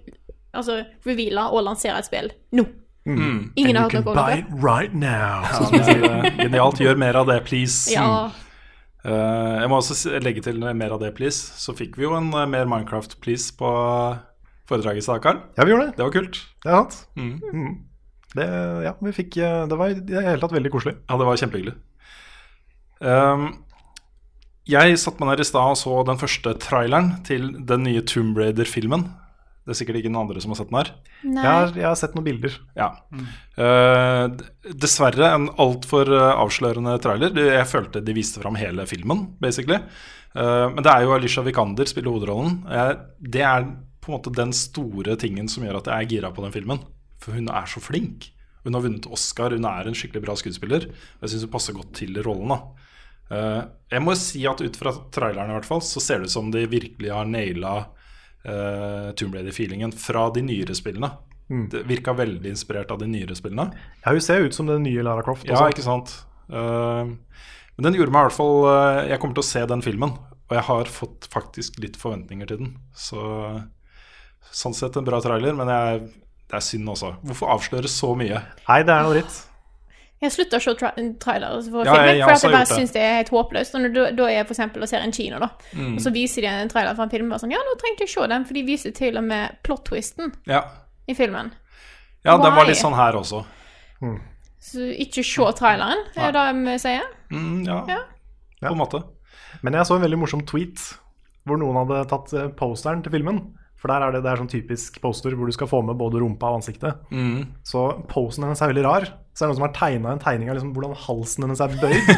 altså, reveale og lansere et spill. Nå. Ingen har hørt noe om det. right now. Ja, det Genialt. Gjør mer av det, please. Ja. Eh, jeg må også legge til mer av det, please. Så fikk vi jo en eh, mer Minecraft, please, på foredraget i stad, Karl. Ja, vi gjorde det. Det var kult. Det er sant. Mm. Mm. Det, ja, vi fikk, eh, det var i det hele tatt veldig koselig. Ja, det var kjempehyggelig. Um, jeg satte meg ned i stad og så den første traileren til den nye Tomb Raider-filmen. Det er sikkert ikke noen andre som har sett den her. Nei. Jeg har, jeg har sett noen bilder. Ja. Mm. Uh, dessverre en altfor uh, avslørende trailer. Jeg følte de viste fram hele filmen, basically. Uh, men det er jo Alicia Vikander spiller hovedrollen. Uh, det er på en måte den store tingen som gjør at jeg er gira på den filmen. For hun er så flink. Hun har vunnet Oscar, hun er en skikkelig bra skuespiller. Og jeg syns hun passer godt til rollen. da Eh, Jeg må si at ut fra traileren i hvert fall så ser det ut som de virkelig har naila uh, Tomb Raider-feelingen fra de nyere spillene. Det virka veldig inspirert av de nyere spillene. Ja, hun ser ut som den nye Lara Croft. Ja, ikke sant? Uh, men den gjorde meg i hvert fall uh, Jeg kommer til å se den filmen, og jeg har fått faktisk litt forventninger til den. Så sånn sett en bra trailer, men jeg, det er synd også. Hvorfor avsløre så mye? Nei, det er noe dritt. Jeg slutter å se tra trailer for Ja, filmer, jeg- jeg for jeg bare syns det er helt håpløst. Og når da, da er jeg eksempel og ser en kino, da, Mm. og så viser de en trailer fra en film, og bare sånn Ja, nå trengte jeg se den, for de viser til og med plot-twisten Ja, i filmen. ja det var litt sånn her også. Så ikke se traileren, er det vi sier. Mm, ja, Ja. på en måte. Men jeg så en veldig morsom tweet hvor noen hadde tatt eh, posteren til filmen. For der er det, det er sånn typisk poster hvor du skal få med både rumpa og ansiktet. Mm. Så posen hennes er veldig rar. Så er det noen som har tegna en tegning av liksom hvordan halsen hennes er bøyd.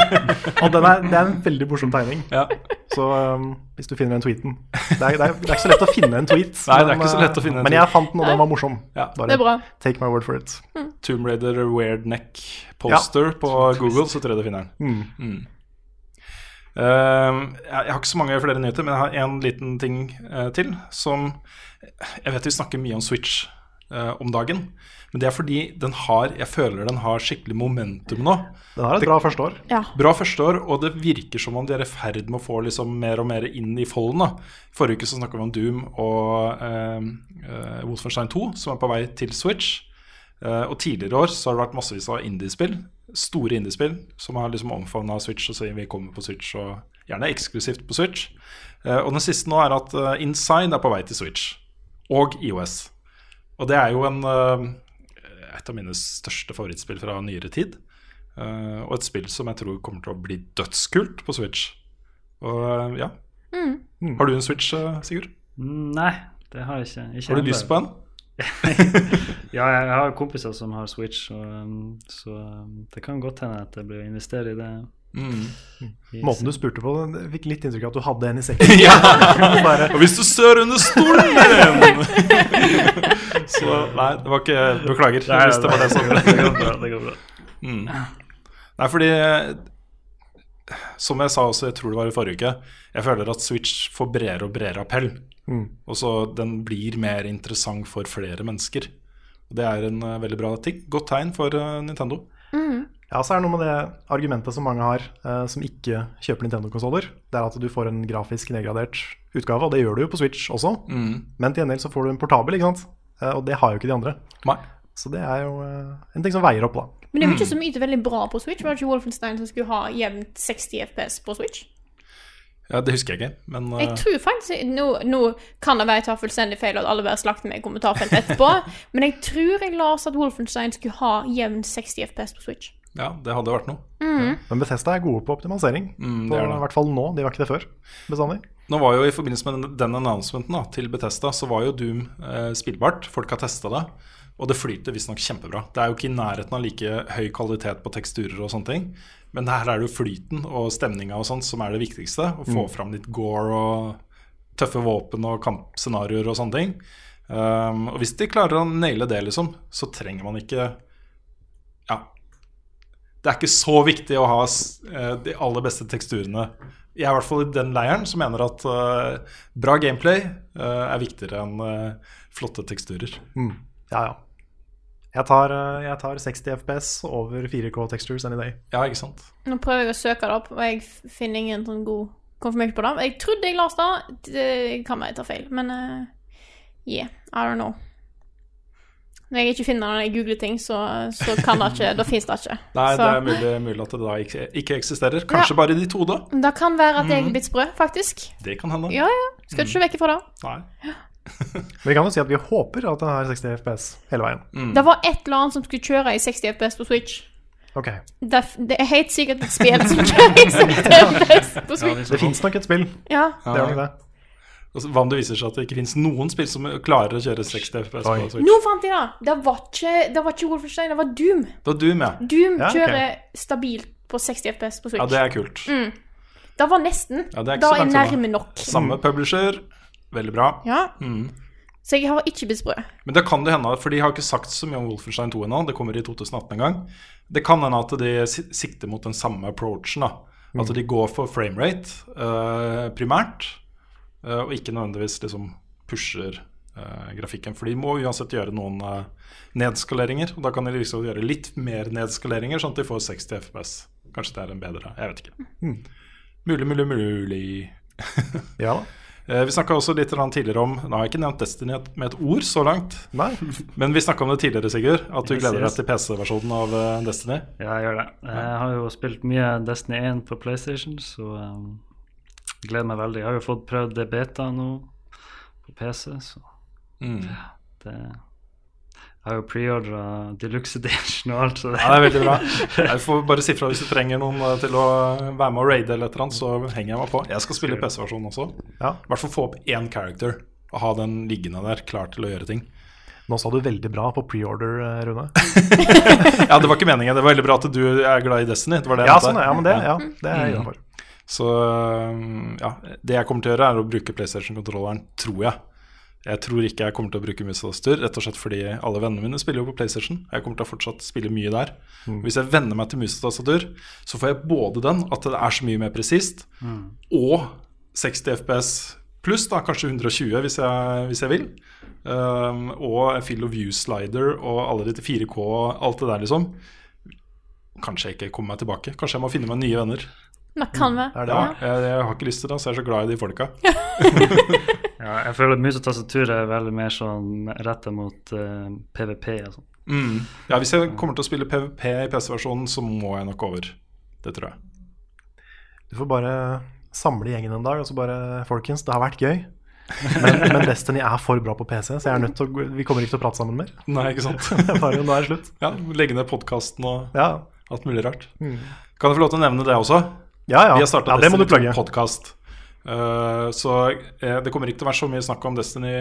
[laughs] og den er, det er en veldig morsom tegning. Ja. Så um, hvis du finner den tweeten det er, det, er, det er ikke så lett å finne en tweet. Nei, det er ikke så lett å finne en Men jeg fant den, og den var morsom. Ja, Bare Det er bra. take my word for it. Tomb Raider Weird Neck poster på Google, så tror jeg du finner den. Mm. Eh, jeg jeg har ikke så mange flere nyheter, men jeg har en liten ting eh, til som Jeg vet vi snakker mye om Switch eh, om dagen, men det er fordi den har Jeg føler den har skikkelig momentum nå. Den har et bra første år. Ja. Bra første år, og det virker som om de er i ferd med å få liksom mer og mer inn i folden. da. Forrige uke så snakka vi om Doom og eh, eh, Wolfenstein 2, som er på vei til Switch. Eh, og tidligere år så har det vært massevis av indiespill, store indiespill, som har liksom omfavna Switch og sier vi kommer på Switch, og gjerne eksklusivt på Switch. Eh, og den siste nå er at eh, Inside er på vei til Switch, og IOS. Og det er jo en, eh, et av mine største favorittspill fra nyere tid. Eh, og et spill som jeg tror kommer til å bli dødskult på Switch. Og ja. Mm. Har du en Switch, Sigurd? Mm, Nei, det har jeg ikke. ikke Har du lyst på en? [laughs] Ja, jeg jeg har kompiser som har Switch, og, um, så um, det kan godt hende at jeg blir å investere i det. Mm. Måten du spurte på, det fikk litt inntrykk av at du hadde en i [laughs] sekken. [laughs] Bare, Og hvis du sør under stolen din! Så nei, det var ikke Beklager Nei, hvis det var det som det går bra. det går bra Mm. Nei, fordi Som jeg sa også, jeg tror det var i forrige uke, jeg føler at Switch får bredere og bredere appell. Mm. Og så den blir mer interessant for flere mennesker. Og det er en uh, veldig bra ting. Godt tegn for uh, Nintendo. Ja, så er det noe med det argumentet som mange har uh, som ikke kjøper Nintendo-konsoller. Det er at du får en grafisk nedgradert utgave, og det gjør du jo på Switch også. Men til gjengjeld så får du en portabel, ikke sant? Og det har jo ikke de andre. Nei. Så det er jo en ting som veier opp, da. Men det er jo ikke så mye veldig bra på Switch. Var det ikke Wolfenstein som skulle ha jevnt 60 FPS på Switch? Ja, det husker jeg ikke, men uh... Jeg tror faktisk Nå, nå kan det være jeg tar fullstendig feil, og at alle bare slakter meg i kommentarfeltet etterpå, [laughs] men jeg tror jeg leste at Wolfenstein skulle ha jevn 60 FPS på Switch. ja, det hadde vært noe. Men Bethesda er gode på optimalisering. Mm, på, er. I hvert fall nå. De var ikke det før. Bestandig. Nå var jo I forbindelse med den- den announcementen da, til Bethesda, så var jo Doom eh, spillbart. Folk har testa det. Og det flyter visstnok kjempebra. Det er jo ikke i nærheten av like høy kvalitet på teksturer og sånne ting. Men her er det jo flyten og stemninga og sånt som er det viktigste. Å få fram litt gore og tøffe våpen og kampscenarioer og sånne ting. Um, og hvis de klarer å naile det, liksom, så trenger man ikke Ja. Det er ikke så viktig å ha eh, de aller beste teksturene. Jeg er i hvert fall i den leiren som mener at uh, bra gameplay uh, er viktigere enn flotte teksturer. Mm. Ja, ja. Jeg tar, eh, jeg tar 60 FPS over 4K textures any day. Ja, ikke sant? Nå prøver jeg å søke det opp, og jeg finner ingen sånn god konfirmasjon på det. Jeg trodde jeg leste det, det kan være jeg tar feil, men uh, yeah, I don't know. Når jeg ikke finner det når jeg googler ting, så, så kan det ikke, [laughs] da fins det ikke. Nei, så, det er mulig, mulig at det da ikke, ikke eksisterer. Kanskje Ja. bare i ditt hode. Det kan være at jeg er blitt sprø, faktisk. Det kan hende. Ja, ja. Skal ikke se vekk fra det. Nei. Men vi kan jo si at vi håper at den har 60 FPS hele veien. Det var et eller annet som skulle kjøre i 60 FPS på Switch. Okay. Det, er- det er helt sikkert et spill som [laughs] kjører i 60 FPS på Switch. Ja, Det fins nok et spill. Ja. Det er nok det. Hva om det viser seg at det ikke finnes noen spill som klarer å kjøre 60 FPS Oi. på Switch? Nå fant jeg det! Det var ikke, det var ikke Wolfenstein, det var Doom. Det var Doom, ja. Doom Ja, kjører kjører stabilt på 60 FPS på Switch. Ja, det er kult. Det var nesten. Ja, det er ikke da så er nærme nok. Samme publisher. Veldig bra. Ja. Mm. Så jeg har ikke blitt sprø. Men det kan det hende, for de har ikke sagt så mye om Wolfenstein 2 ennå. Det kommer i 2018 en gang. Det kan hende at de sikter mot den samme approachen. da. At de går for framerate uh, primært, uh, og ikke nødvendigvis liksom pusher uh, grafikken. For de må uansett gjøre noen nedskaleringer. Og da kan de liksom gjøre litt mer nedskaleringer, sånn at de får 60 FPS. Kanskje det er en bedre Jeg vet ikke. Mulig, mulig, mulig. Ja da. [laughs] Eh, Vi snakka også litt tidligere om Nå har jeg ikke nevnt Destiny med et ord så langt. Nei. Men vi snakka om det tidligere, Sigurd. At du Yes, gleder deg til PC-versjonen av eh, Destiny. Ja, jeg gjør det. Jeg har jo spilt mye Destiny 1 på PlayStation, så um, gleder meg veldig. Jeg har jo fått prøvd det beta nå på PC, så Mm. det har jo preordra Deluxe Edition og alt, så det Ja, det er veldig bra. [laughs] Jeg får bare si fra hvis du trenger noen eh, til å være med og raide eller et eller annet, så henger jeg meg på. Jeg skal spille PC-versjonen også. Ja. I hvert fall få opp én character og ha den liggende der klar til å gjøre ting. Nå sa du veldig bra på preorder, eh, Rune. [laughs] Ja, det var ikke meningen. Det var veldig bra at du er glad i Destiny. Det var det jeg Ja, sånn, ja, men det, ja, det er jeg Mm. for. Så ja, det jeg kommer til å gjøre, er å bruke PlayStation-kontrolleren, tror jeg. Jeg tror ikke jeg kommer til å bruke mus og rett og slett fordi alle vennene mine spiller jo på PlayStation. Jeg kommer til å fortsatt spille mye der. Hvis jeg venner meg til mus og tastatur, så får jeg både den, at det er så mye mer presist, og 60 FPS pluss, da kanskje 120 hvis jeg, hvis jeg vil. Um, og fill of View Slider og alle de til 4K og alt det der, liksom. Kanskje jeg ikke kommer meg tilbake. Kanskje jeg må finne meg nye venner. Det kan være. Er det Ja, jeg, jeg har ikke lyst til det, så jeg er så glad i de folka. [laughs] Ja, jeg føler at mus og tastatur er veldig mer sånn retta mot uh, PVP og sånn. Mm. Ja, Hvis jeg kommer til å spille PVP i PC-versjonen, så må jeg nok over. Det tror jeg. Du får bare samle gjengen en dag og så bare Folkens, det har vært gøy. Men, men Destiny er for bra på PC, så jeg er nødt til å, vi kommer ikke til å prate sammen mer. Nei, ikke sant? [laughs] Bare, nå er det slutt. ja, Legge ned podkasten og Ja, alt mulig rart. Kan jeg få lov til å nevne det også? Ja. ja. Vi har starta ja Destiny plugge. podkast. så uh, det kommer ikke til å være så mye snakk om Destiny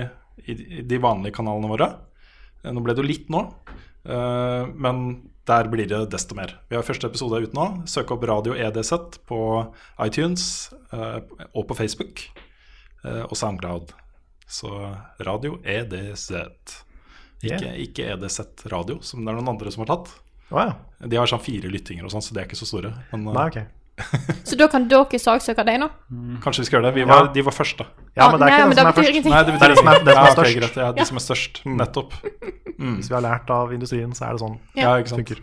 i, i de vanlige kanalene våre. Uh, nå ble det jo litt nå, eh, men der blir det desto mer. Vi har første episode ute nå. Søk opp Radio EDZ på iTunes eh, og på Facebook eh, og SoundCloud. Så Radio EDZ. Ikke, Yeah. ikke EDZ Radio, som det er noen andre som har tatt. Oh, ja. De har sånn fire lyttinger og sånn, så de er ikke så store. Men eh, Nei, ok. [laughs] Så da kan dere saksøke deg nå? kanskje vi skal gjøre det. Vi var, Ja. De var først, da. Ja, men det er ikke den som er først. Nei, det betyr det som er- det som er Ja, okay, størst. greit. Ja, de Ja. som er størst. Nettopp. Hvis vi har lært av industrien, så er det sånn Ja. Ja, ikke sant. funker.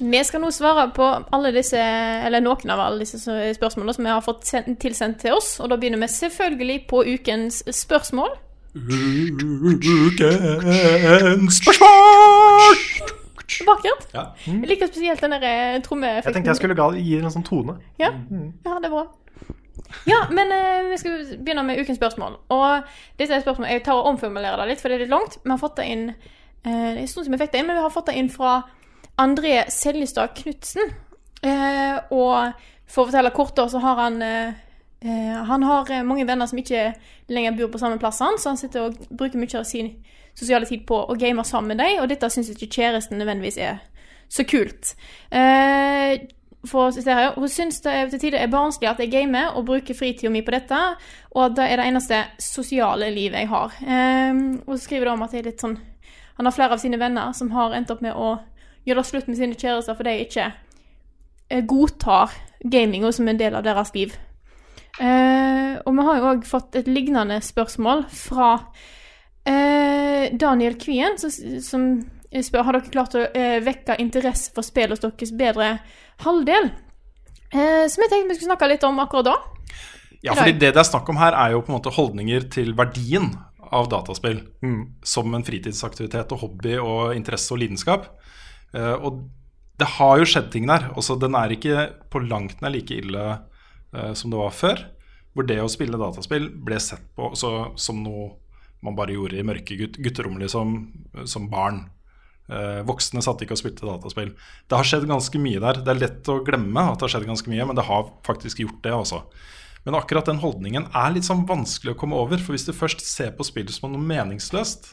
Vi skal nå svare på alle disse, eller noen av alle disse spørsmålene som vi har fått tilsendt til oss. Og da begynner vi selvfølgelig på ukens spørsmål. Ukens spørsmål! Vakkert. Ja. Jeg liker spesielt den trommeeffekten. Jeg trommeeffekten. tenkte jeg skulle gi den en sånn tone. Ja, ja det er bra. Ja, men eh, vi skal begynne med ukens spørsmål. Og dette er spørsmål, Jeg tar og omformulerer det litt, for det er litt langt. Vi har fått det inn eh, Det er en som vi fikk det inn, men vi har fått det inn fra André Seljestad Knutsen. Eh, og for å fortelle kort, da, så har han eh, eh, Han har eh, mange venner som ikke lenger bor på samme plass, han, så han sitter og bruker mye av sin sosiale tid på å game sammen med dem, og dette syns ikke kjæresten nødvendigvis er så kult. Eh, for å sitere her, Hun syns det til tider er barnslig at jeg gamer og bruker fritida mi på dette, og at det er det eneste sosiale livet jeg har. Eh, og skriver det om at det er litt sånn Han har flere av sine venner som har endt opp med å gjøre slutt med sine kjærester fordi de ikke eh, godtar gaminga som en del av deres liv. Eh, og vi har jo òg fått et lignende spørsmål fra eh, Daniel Kvien, som, som spør har dere klart å eh, vekke interesse for spill hos deres bedre halvdel. Eh, som jeg tenkte vi skulle snakke litt om akkurat da. Ja, fordi det det er snakk om her, er jo på en måte holdninger til verdien av dataspill Mm. som en fritidsaktivitet og hobby og interesse og lidenskap. Eh, og det har jo skjedd ting der. Også den er ikke på langt nær like ille eh, som det var før. Hvor det å spille dataspill ble sett på så, som noe man bare gjorde i mørke gut gutterom liksom, som barn. Eh, voksne satt ikke og spilte dataspill. Det har skjedd ganske mye der. Det er lett å glemme at det har skjedd ganske mye, men det har faktisk gjort det også. Men akkurat den holdningen er litt sånn vanskelig å komme over. For hvis du først ser på spill som noe meningsløst,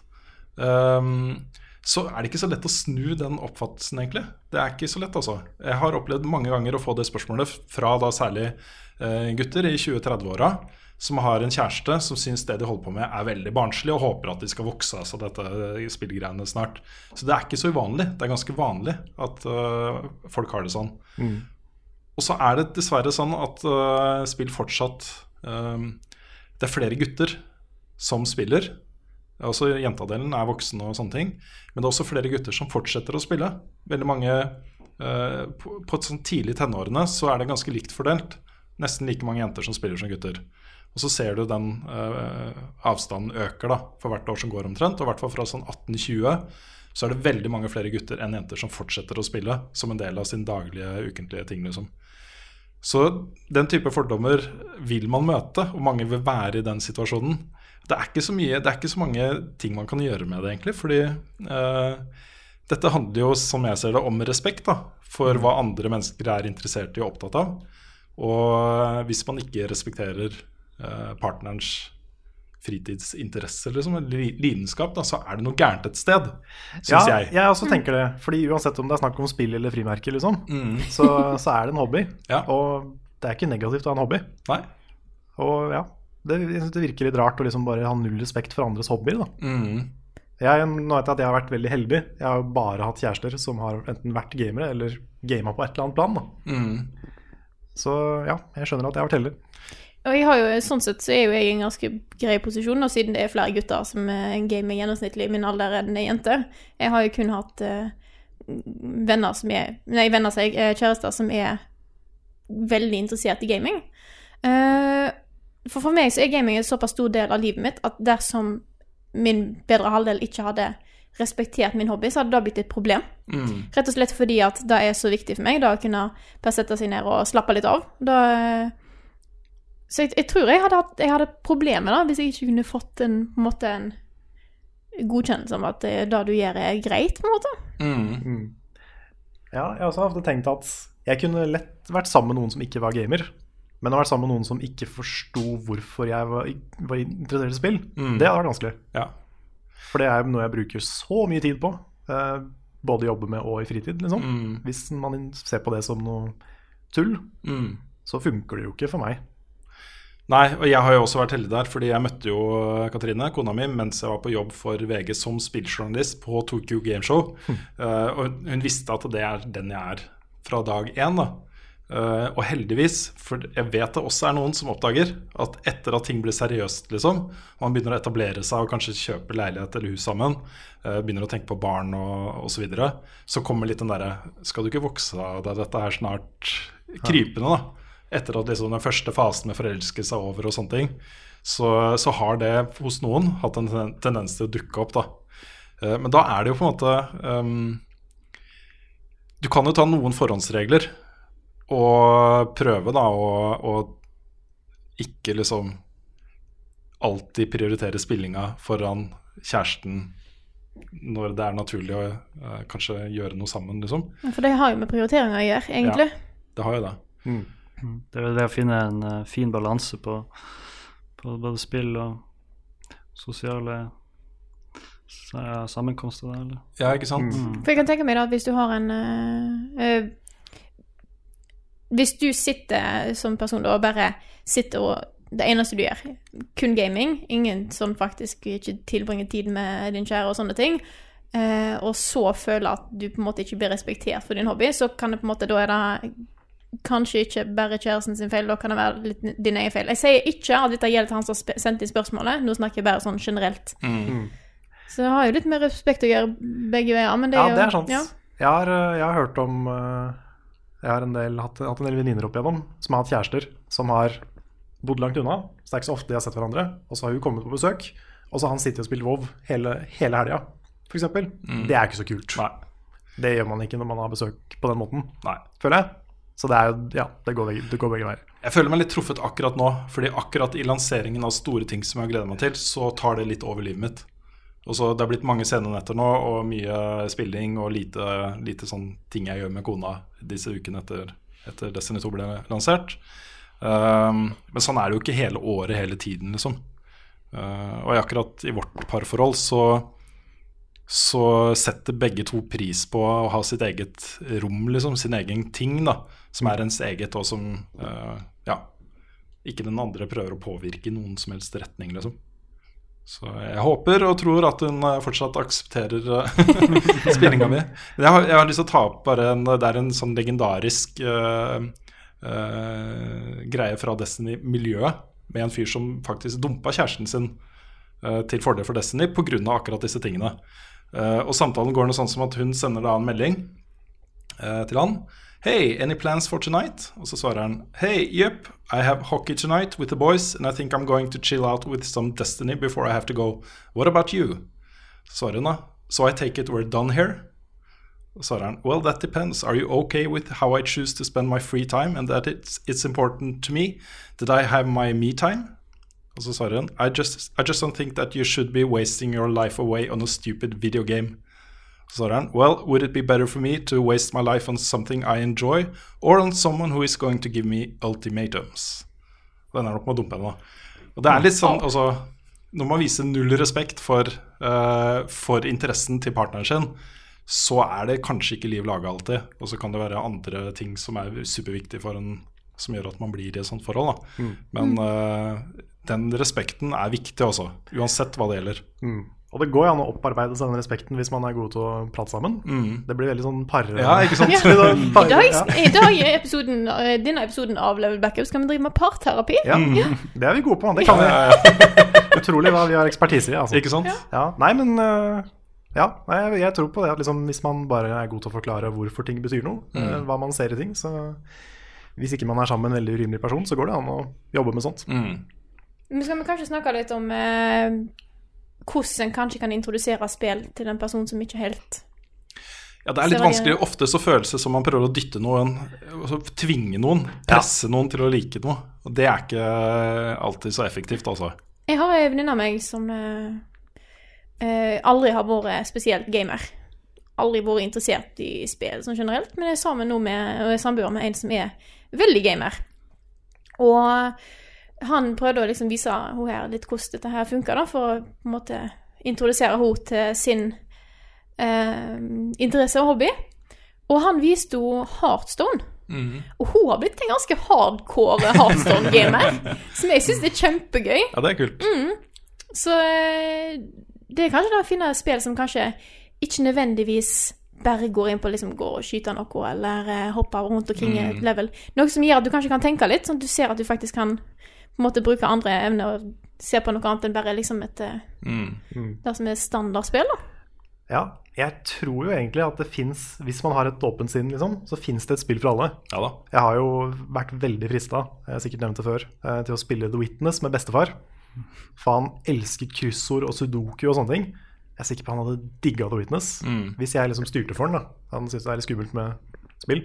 ehm, så er det ikke så lett å snu den oppfattelsen, egentlig. Det er ikke så lett, altså. Jeg har opplevd mange ganger å få det spørsmålet fra da særlig eh, gutter i 20-30-åra som har en kjæreste som syns det de holder på med er veldig barnslig, og håper at de skal vokse av seg dette spillgreiene snart. Så det er ikke så uvanlig. Det er ganske vanlig at uh, folk har det sånn. Og så er det dessverre sånn at uh, spill fortsatt um, Det er flere gutter som spiller. Altså Jentadelen er voksen og sånne ting. Men det er også flere gutter som fortsetter å spille. Veldig mange uh, På, på et sånn tidlig tenårene så er det ganske likt fordelt. Nesten like mange jenter som spiller som gutter. Og så ser du den eh, avstanden øker da, for hvert år som går omtrent. Og i hvert fall fra sånn 1820 så er det veldig mange flere gutter enn jenter som fortsetter å spille som en del av sin daglige, ukentlige ting. liksom. Så den type fordommer vil man møte, og mange vil være i den situasjonen. Det er ikke så, mye, det er ikke så mange ting man kan gjøre med det, egentlig. Fordi eh, dette handler jo, som jeg ser det, om respekt da, for hva andre mennesker er interessert i og opptatt av. Og hvis man ikke respekterer eh, partnerens fritidsinteresse liksom, eller lidenskap, da, så er det noe gærent et sted, syns Ja, jeg. jeg også tenker det. Fordi uansett om det er snakk om spill eller frimerker, liksom, så, så er det en hobby. [laughs] Ja. Og det er ikke negativt å ha en hobby. Nei? Og ja, det, det virker litt rart å liksom bare ha null respekt for andres hobbyer. Da. Mm. Jeg, nå vet jeg at jeg har vært veldig heldig. Jeg har jo bare hatt kjærester som har enten vært gamere eller gama på et eller annet plan. Da. Mm. Så ja, jeg skjønner at jeg har vært heldig. Og jeg har jo, sånn sett så er jo jeg i en ganske grei posisjon, og siden det er flere gutter som gamer gjennomsnittlig i min alder enn ei jente. Jeg har jo kun hatt uh, venner som er Nei, venner sier jeg, eh, kjærester som er veldig interessert i gaming. Uh, for for meg så er gaming en såpass stor del av livet mitt at dersom min bedre halvdel ikke hadde respektert min hobby, så hadde det blitt et problem. Mm. Rett og slett fordi at det er så viktig for meg, da å kunne bare sette seg ned og slappe litt av. Da, så jeg, jeg tror jeg hadde, hatt, jeg hadde problemer da, hvis jeg ikke kunne fått en, på en måte en godkjennelse om at det, det du gjør er greit, på en måte. Mm. Ja, jeg har også ofte tenkt at jeg kunne lett vært sammen med noen som ikke var gamer. Men å være sammen med noen som ikke forsto hvorfor jeg var, var interessert i spill, Mm. det hadde vært vanskelig. Ja. For det er noe jeg bruker så mye tid på. Eh, både jobbe med og i fritid, liksom. Mm. Hvis man ser på det som noe tull, Mm. så funker det jo ikke for meg. Nei, og jeg har jo også vært heldig der, fordi jeg møtte jo eh, Katrine, kona mi, mens jeg var på jobb for VG som spilljournalist på Tokyo Gameshow. Uh, og hun visste at det er den jeg er fra dag én. da. Uh, og heldigvis, for jeg vet det også er noen som oppdager at etter at ting blir seriøst, liksom, man begynner å etablere seg og kanskje kjøpe leilighet eller hus sammen, uh, begynner å tenke på barn og osv., så, videre, så kommer litt den derre Skal du ikke vokse av deg dette her snart krypende, da? Etter at liksom den første fasen med forelskelse er over og sånne ting. Så, så har det hos noen hatt en tendens til å dukke opp, da. Uh, men da er det jo på en måte um, Du kan jo ta noen forhåndsregler og prøve da å, å ikke liksom alltid prioritere spillinga foran kjæresten når det er naturlig å uh, kanskje gjøre noe sammen, liksom. For det har jo med prioriteringer å gjøre, egentlig. Ja, Det har jo det. [clears throat] Det er vel det å finne en uh, fin balanse på, på både spill og sosiale sammenkomster. Eller? Ja, ikke sant? For jeg kan tenke meg da at hvis du har en uh, uh, Hvis du sitter som person da og bare sitter og Det eneste du gjør, kun gaming, ingen som faktisk ikke tilbringer tid med din kjære og sånne ting, eh, og så føler at du på en måte ikke blir respektert for din hobby, så kan det på en måte Da er det kanskje ikke bare kjæresten sin feil, da kan det være litt din egen feil. Jeg sier ikke at dette gjelder han som har sendt inn spørsmålet, nå snakker jeg bare sånn generelt. Så det har jo litt mer respekt å gjøre begge veier, men det Ja, er jo det er sant. Ja. Jeg, har, eh, jeg har hørt om eh, Jeg har en del, hatt, hatt en del venninner opp igjennom som har hatt kjærester som har bodd langt unna. Så det er ikke så ofte de har sett hverandre. Og så har hun kommet på besøk, og så har han sittet og spilt WoW hele, hele helga, f.eks. Det er ikke så kult. Nei. Det gjør man ikke når man har besøk på den måten, Nei. føler jeg. Så det er jo Ja, det går begge, det går begge veier. Jeg føler meg litt truffet akkurat nå, fordi akkurat i lanseringen av store ting som jeg gleder meg til, så tar det litt over livet mitt. Og så Det har blitt mange scenenetter nå, og mye spilling og lite, lite sånn ting jeg gjør med kona disse ukene etter, etter Destiny 2 ble lansert. Um, men sånn er det jo ikke hele året, hele tiden, liksom. Uh, og akkurat i vårt parforhold så så setter begge to pris på å ha sitt eget rom, liksom, sin egen ting, da, som er ens eget, og som uh, ja, ikke den andre prøver å påvirke i noen som helst retning, liksom. Så jeg håper og tror at hun eh, fortsatt aksepterer uh, [laughs] spillinga mi. Jeg har, jeg har lyst til å ta opp bare en Det er en sånn legendarisk uh, uh, greie fra Destiny-miljøet, med en fyr som faktisk dumpa kjæresten sin eh, til fordel for Destiny pga. akkurat disse tingene. Eh, og samtalen går noe sånn som at hun sender da en melding eh, til han. Hey, any plans for tonight? Og så svarer han Hey, yep, I have hockey tonight with the boys, and I think I'm going to chill out with some Destiny before I have to go. What about you? Svarer hun da So I take it we're done here? Svarer han Well, that depends. Are you okay with how I choose to spend my free time, and that it's, it's important to me that I have my me time? Og så svarer hun I just, I just don't think that you should be wasting your life away on a stupid video game. Så svarer han Well, would it be better for me to waste my life on something I enjoy, or on someone who is going to give me ultimatums? Og den er nok med å dumpe henne, da. Og det er litt sånn, altså Når man viser null respekt for, uh, for interessen til partneren sin, så er det kanskje ikke liv laga alltid. Og så kan det være andre ting som er superviktige for en som gjør at man blir i et sånt forhold. Da. Men eh, den respekten er viktig også, uansett hva det gjelder. Og det går jo an å opparbeide seg den respekten hvis man er god til å prate sammen. Det blir veldig sånn par... Ja, ikke sant? [laughs] Ja. par, I dag, ja. i dag er episoden, eh, denne episoden av Level Backup skal vi drive med parterapi. Ja, det er vi gode på. Det kan vi. [laughs] Utrolig hva vi har ekspertise i. Altså. Ikke sant? Ja, nei, men øh, Ja, jeg, jeg tror på det at liksom, hvis man bare er god til å forklare hvorfor ting betyr noe, øh, hva man ser i ting, så hvis ikke man er sammen med en veldig urimelig person, så går det an å jobbe med sånt. Men skal vi kanskje snakke litt om eh, hvordan en kanskje kan introdusere spill til en person som ikke helt Ja, det er litt vanskelig. Ofte så føles det som man prøver å dytte noen, altså tvinge noen, presse noen til å like noe. Og det er ikke alltid så effektivt, altså. Jeg har en venninne av meg som eh, eh, aldri har vært spesielt gamer. Aldri vært interessert i spill sånn generelt, men jeg er sammen nå med, og jeg samboer med en som er veldig gamer. Og han prøvde å liksom vise henne her litt hvordan dette her funka, for å på en måte introdusere henne til sin eh, interesse og hobby. Og han viste henne Heartstone, Og hun har blitt en ganske hardcore Heartstone-gamer, [laughs] som jeg syns er kjempegøy. Ja, det er kult. Så eh, det er kanskje det å finne spill som kanskje ikke nødvendigvis bare går inn på liksom gå og skyte noe, eller eh, hoppe rundt omkring i et level. Noe som gjør at du kanskje kan tenke litt, sånn at du ser at du faktisk kan på en måte bruke andre evner og se på noe annet enn bare liksom et eh, Det som er standardspill, da. Ja, jeg tror jo egentlig at det fins Hvis man har et åpent sinn, liksom, så fins det et spill for alle. Ja da. Jeg har jo vært veldig frista, jeg har sikkert nevnt det før, eh, til å spille The Witness med bestefar. For han elsker kryssord og sudoku og sånne ting. Jeg er sikker på han hadde digga The Witness hvis jeg liksom styrte for han. da. Han syntes det er litt skummelt med spill.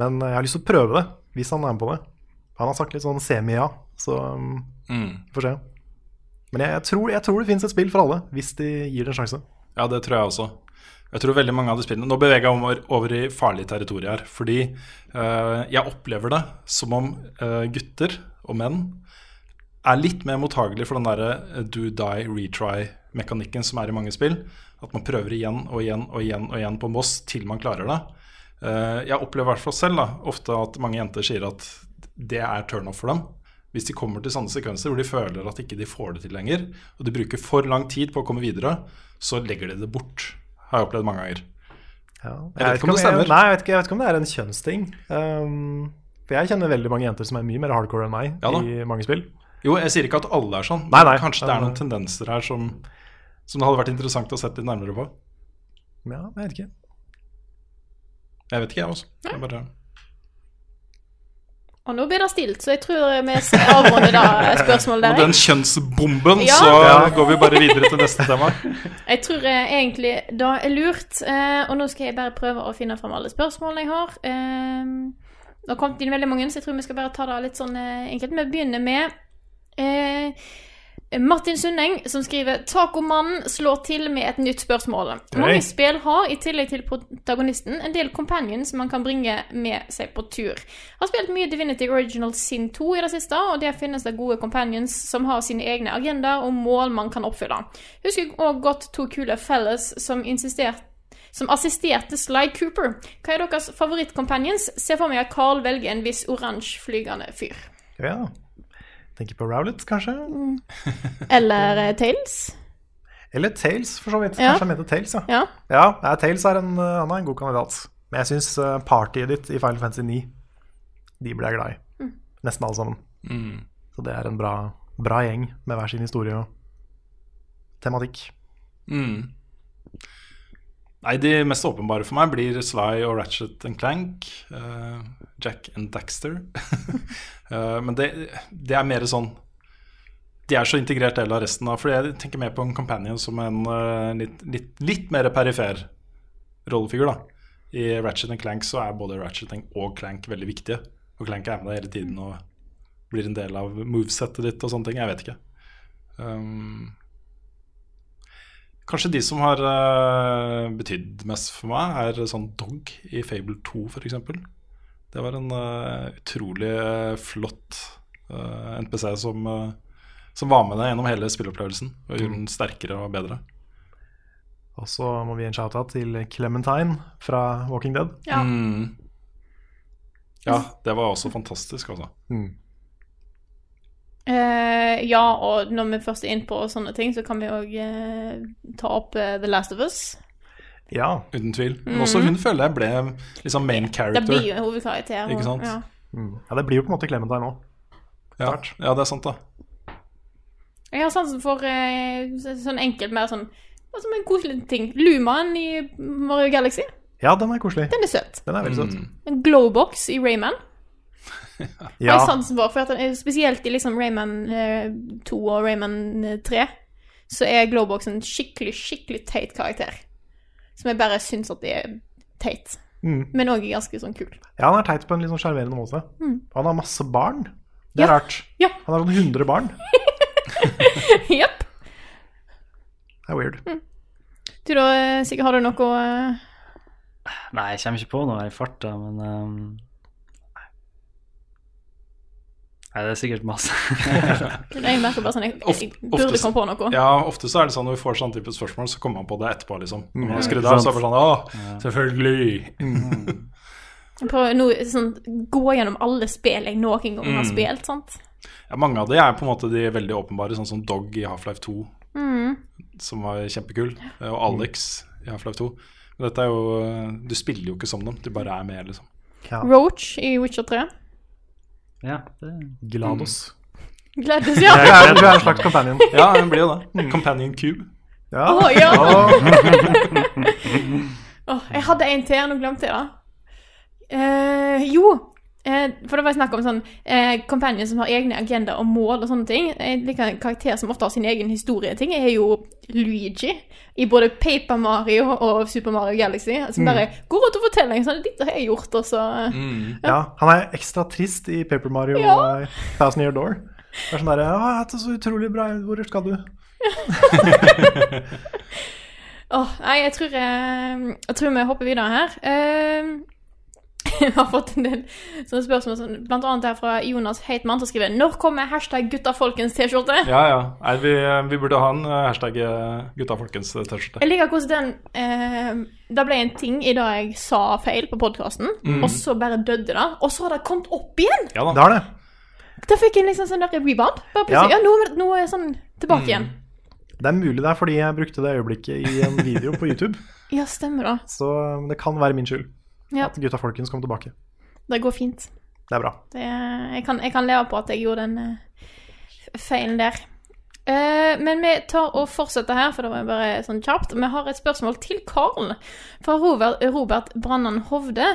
Men eh, jeg har lyst til å prøve det, hvis han er med på det. Han har sagt litt sånn semi-ja, så um, vi får se. Men jeg, jeg, tror, jeg tror det fins et spill for alle, hvis de gir det en sjanse. Ja, det tror jeg også. Jeg tror veldig mange av de spillene Nå beveger jeg over, over i farlige territorier. Fordi uh, jeg opplever det som om uh, gutter og menn er litt mer mottagelige for den derre eh, do die, retry-mekanikken som er i mange spill. At man prøver igjen og igjen og igjen og igjen på Moss til man klarer det. Jeg opplever i hvert fall selv da, ofte at mange jenter sier at det er turnoff for dem. Hvis de kommer til sånne sekvenser hvor de føler at ikke de får det til lenger, og de bruker for lang tid på å komme videre, så legger de det bort. Har jeg opplevd mange ganger. Ja. Jeg vet ikke om det stemmer. Nei, jeg vet, ikke, jeg vet ikke om det er en kjønnsting. Um, for jeg kjenner veldig mange jenter som er mye mer hardcore enn meg Ja i mange spill. Jo, jeg sier ikke at alle er sånn, Nei, nei, kanskje det er noen tendenser her som, som det hadde vært interessant å sette litt nærmere på. Ja, jeg vet ikke. Jeg vet ikke, jeg også. Jeg bare... Og nå blir det stilt, så jeg tror vi skal avrunde det spørsmålet Og der. den kjønnsbomben, Ja. så Ja. går vi bare videre til neste tema. [laughs] Jeg tror eh, egentlig det er lurt. Eh, og nå skal jeg bare prøve å finne fram alle spørsmålene jeg har. Eh, det har kommet inn veldig mange, så jeg tror vi skal bare ta det litt sånn eh, enkelt. Vi begynner med eh, Martin Sundeng, som skriver Tacomannen slår til med et nytt spørsmål. Mange spill har, i tillegg til protagonisten, en del companions man kan bringe med seg på tur. Har spilt mye Divinity Original Sin 2 i det siste, og der finnes det gode companions som har sine egne agendaer og mål man kan oppfylle. Husker òg godt to kule fellas som insisterte som assisterte Sly Cooper. Hva er deres favorittcompanions? Se for meg at Carl velger en viss oransje flygende fyr. Ja. Tenker på Rowlet, kanskje? Eller eh, Tails. Eller Tales, for så vidt. Ja. Kanskje han mente Tales, ja. Ja. Ja, Tales er en, uh, han er en god kandidat. Men jeg syns uh, partyet ditt i Final Fantasy 9, de ble jeg glad i. Nesten alle sammen. Så det er en bra, bra gjeng med hver sin historie og tematikk. Mm. Nei, de mest åpenbare for meg blir Sly og Ratchet and Clank. Uh, Jack and Daxter. uh, [laughs] men det, det er mer sånn De er så integrert del av resten av For jeg tenker mer på en companion som en uh, litt, litt, litt mer perifer rollefigur. da I Ratchet and Clank så er både Ratchet og Clank veldig viktige. Og Clank er med deg hele tiden og blir en del av movesettet ditt og sånne ting. Jeg vet ikke. Um, Kanskje de som har uh, betydd mest for meg, er sånn Dog i Fable 2 f.eks. Det var en uh, utrolig uh, flott NPC som, som var med deg gjennom hele spilleopplevelsen og gjorde den sterkere og bedre. Og så må vi gi en shout-out til Clementine fra Walking Dead. Ja. Mm. Ja, det var også fantastisk, altså. Eh, ja, og når vi først er inne på sånne ting, så kan vi òg uh, ta opp uh, The Last of Us. Ja. Uten tvil. Men også hun føler jeg ble liksom main Det blir jo en hovedkarakter. Ikke sant? Ja. ja, det blir jo på en måte Clementine nå. ja, ja, det er sant, da. Jeg har sansen for eh, sånn enkelt, mer sånn som en koselig ting. Lumaen i Mario Galaxy. Ja, den er koselig. Den er søt. Den er veldig søt. En glowbox i Rayman. Har Ja, jeg sansen for, for at den spesielt i liksom Rayman eh, 2 og Rayman eh, 3, så er glowbox en skikkelig, skikkelig teit karakter. Som jeg bare syns at det er teit. Mm. Men òg ganske sånn kul. ja, han er teit på en litt sånn sjarmerende måte. Og han har masse barn. Det er Ja. rart. Ja. Han har sånn 100 barn. [laughs] Jepp. Det er weird. Du da, eh, Sigurd, har du noe å... Nei, jeg kommer ikke på noe i farta, men ehm, Nei, det er sikkert masse. [laughs] Jeg merker bare sånn Jeg, jeg burde ofte komme på noe. Ja, ofte så er det sånn når vi får sånn type spørsmål, så kommer man på det etterpå, liksom. Når man har Ja, skrudd av, så er det sånn Å, selvfølgelig. Jeg prøver nå sånn, gå gjennom alle spill jeg noen gang Mm. har spilt. sant? Ja, mange av de er på en måte de veldig åpenbare, sånn som Dog i Half-Life 2, Mm. som var kjempekul, og Alex i Half-Life 2. Men dette er jo Du spiller jo ikke som dem, du bare er med, liksom. Ja. Roach i Witcher 3. Ja, det Glados. Mm. Glados, ja. ja du er en slags companion. Ja, den blir jo det. Companion Cube. Ja. Oh, ja. oh, Åh, jeg hadde en til, nå glemte jeg det. Eh, jo, for det var snakk om sånn eh, companion som har egne agenda og mål og sånne ting. Jeg liker en karakter som ofte har sin egen historieting, er jo Luigi. I både Paper Mario og Super Mario Galaxy. Som bare går rundt og forteller en sånn Dette har jeg gjort, og så ja, han er ekstra trist i Paper Mario Ja. og Thousand Year Door. Det er sånn derre Å, det er så utrolig bra. Hvor skal du? [laughs] Åh, nei, jeg tror, jeg, jeg tror vi hopper videre her. Eh, [laughs] jeg har fått en del sånne spørsmål, sånn, blant annet her fra Jonas Heitmann, som skriver 'Når kommer hashtag guttafolkens-T-skjorte?' Ja, ja. Nei, vi, vi burde ha en eh, hashtag eh, gutta folkens eh, T-skjorte. Jeg liker hvordan den eh, Det ble en ting i dag jeg sa feil på podkasten, og så bare døde det. Og så har det kommet opp igjen! Ja da. Det har det. Da fikk jeg liksom sånn der rebound. Bare plutselig, Ja. ja, nå, nå er jeg sånn tilbake igjen. Det er mulig det er fordi jeg brukte det øyeblikket i en video på [laughs] YouTube. Ja, stemmer da. Så det kan være min skyld Ja, at gutta folkens kom tilbake. det går fint. Det er bra. Det, jeg, kan, jeg kan leve på at jeg gjorde den eh, feilen der. Eh, men vi tar og fortsetter her, for det var bare sånn kjapt. Vi har et spørsmål til Karl fra Robert, Robert Brannan Hovde,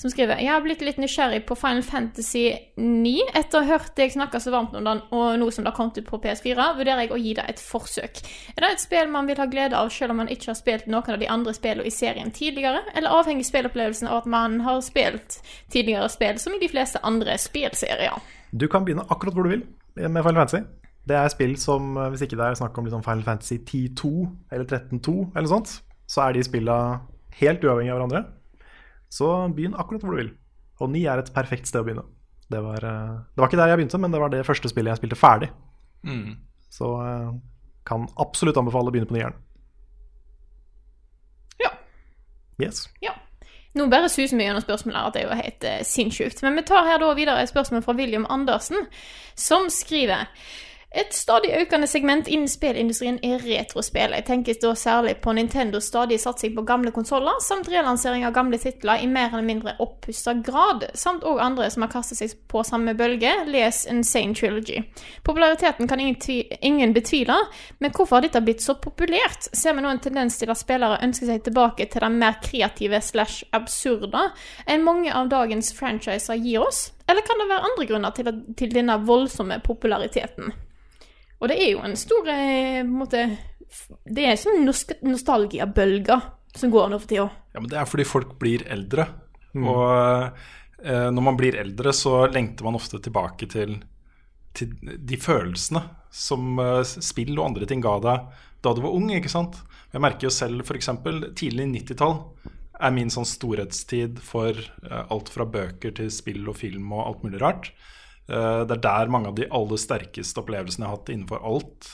som skriver Jeg har blitt litt nysgjerrig på Final Fantasy 9 etter å ha hørt deg snakke så varmt om den, og nå som det har kommet ut på PS4, vurderer jeg å gi det et forsøk. Er det et spill man vil ha glede av selv om man ikke har spilt noen av de andre spillene i serien tidligere, eller avhenger spillopplevelsen av at man har spilt tidligere spill, som i de fleste andre spillserier? Du kan begynne akkurat hvor du vil med Final Fantasy. Det er spill som, eh, hvis ikke det er snakk om liksom Final Fantasy 10-2 eller 13-2 eller sånt, så er de spilla helt uavhengig av hverandre. Så begynn akkurat hvor du vil. Og 9 er et perfekt sted å begynne. Det var, eh, det var ikke der jeg begynte, men det var det første spillet jeg spilte ferdig. Så eh, kan absolutt anbefale å begynne på nieren. Ja. Yes. Ja. Nå bare suser vi gjennom spørsmålet her, at det er jo helt uh, sinnssykt. Men vi tar her da videre et spørsmål fra William Andersen, som skriver et stadig økende segment innen spillindustrien er retrospill. Jeg tenker da særlig på Nintendos stadige satsing på gamle konsoller, samt relansering av gamle titler i mer eller mindre oppussa grad, samt òg andre som har kastet seg på samme bølge, les Insane Trilogy. Populariteten kan ingen, ingen betvile, men hvorfor har dette blitt så populært? Ser vi nå en tendens til at spillere ønsker seg tilbake til det mer kreative slash absurde enn mange av dagens franchiser gir oss? Eller kan det være andre grunner til, til denne voldsomme populariteten? Og det er jo en stor eh, på en måte, Det er sånn nost nostalgiabølger som går nå for tida. Ja, men det er fordi folk blir eldre. Og eh, når man blir eldre, så lengter man ofte tilbake til, til de følelsene som eh, spill og andre ting ga deg da du var ung. ikke sant? Jeg merker jo selv f.eks. tidlig 90-tall er min sånn storhetstid for eh, alt fra bøker til spill og film og alt mulig rart. Eh, det er der mange av de aller sterkeste opplevelsene jeg har hatt innenfor alt.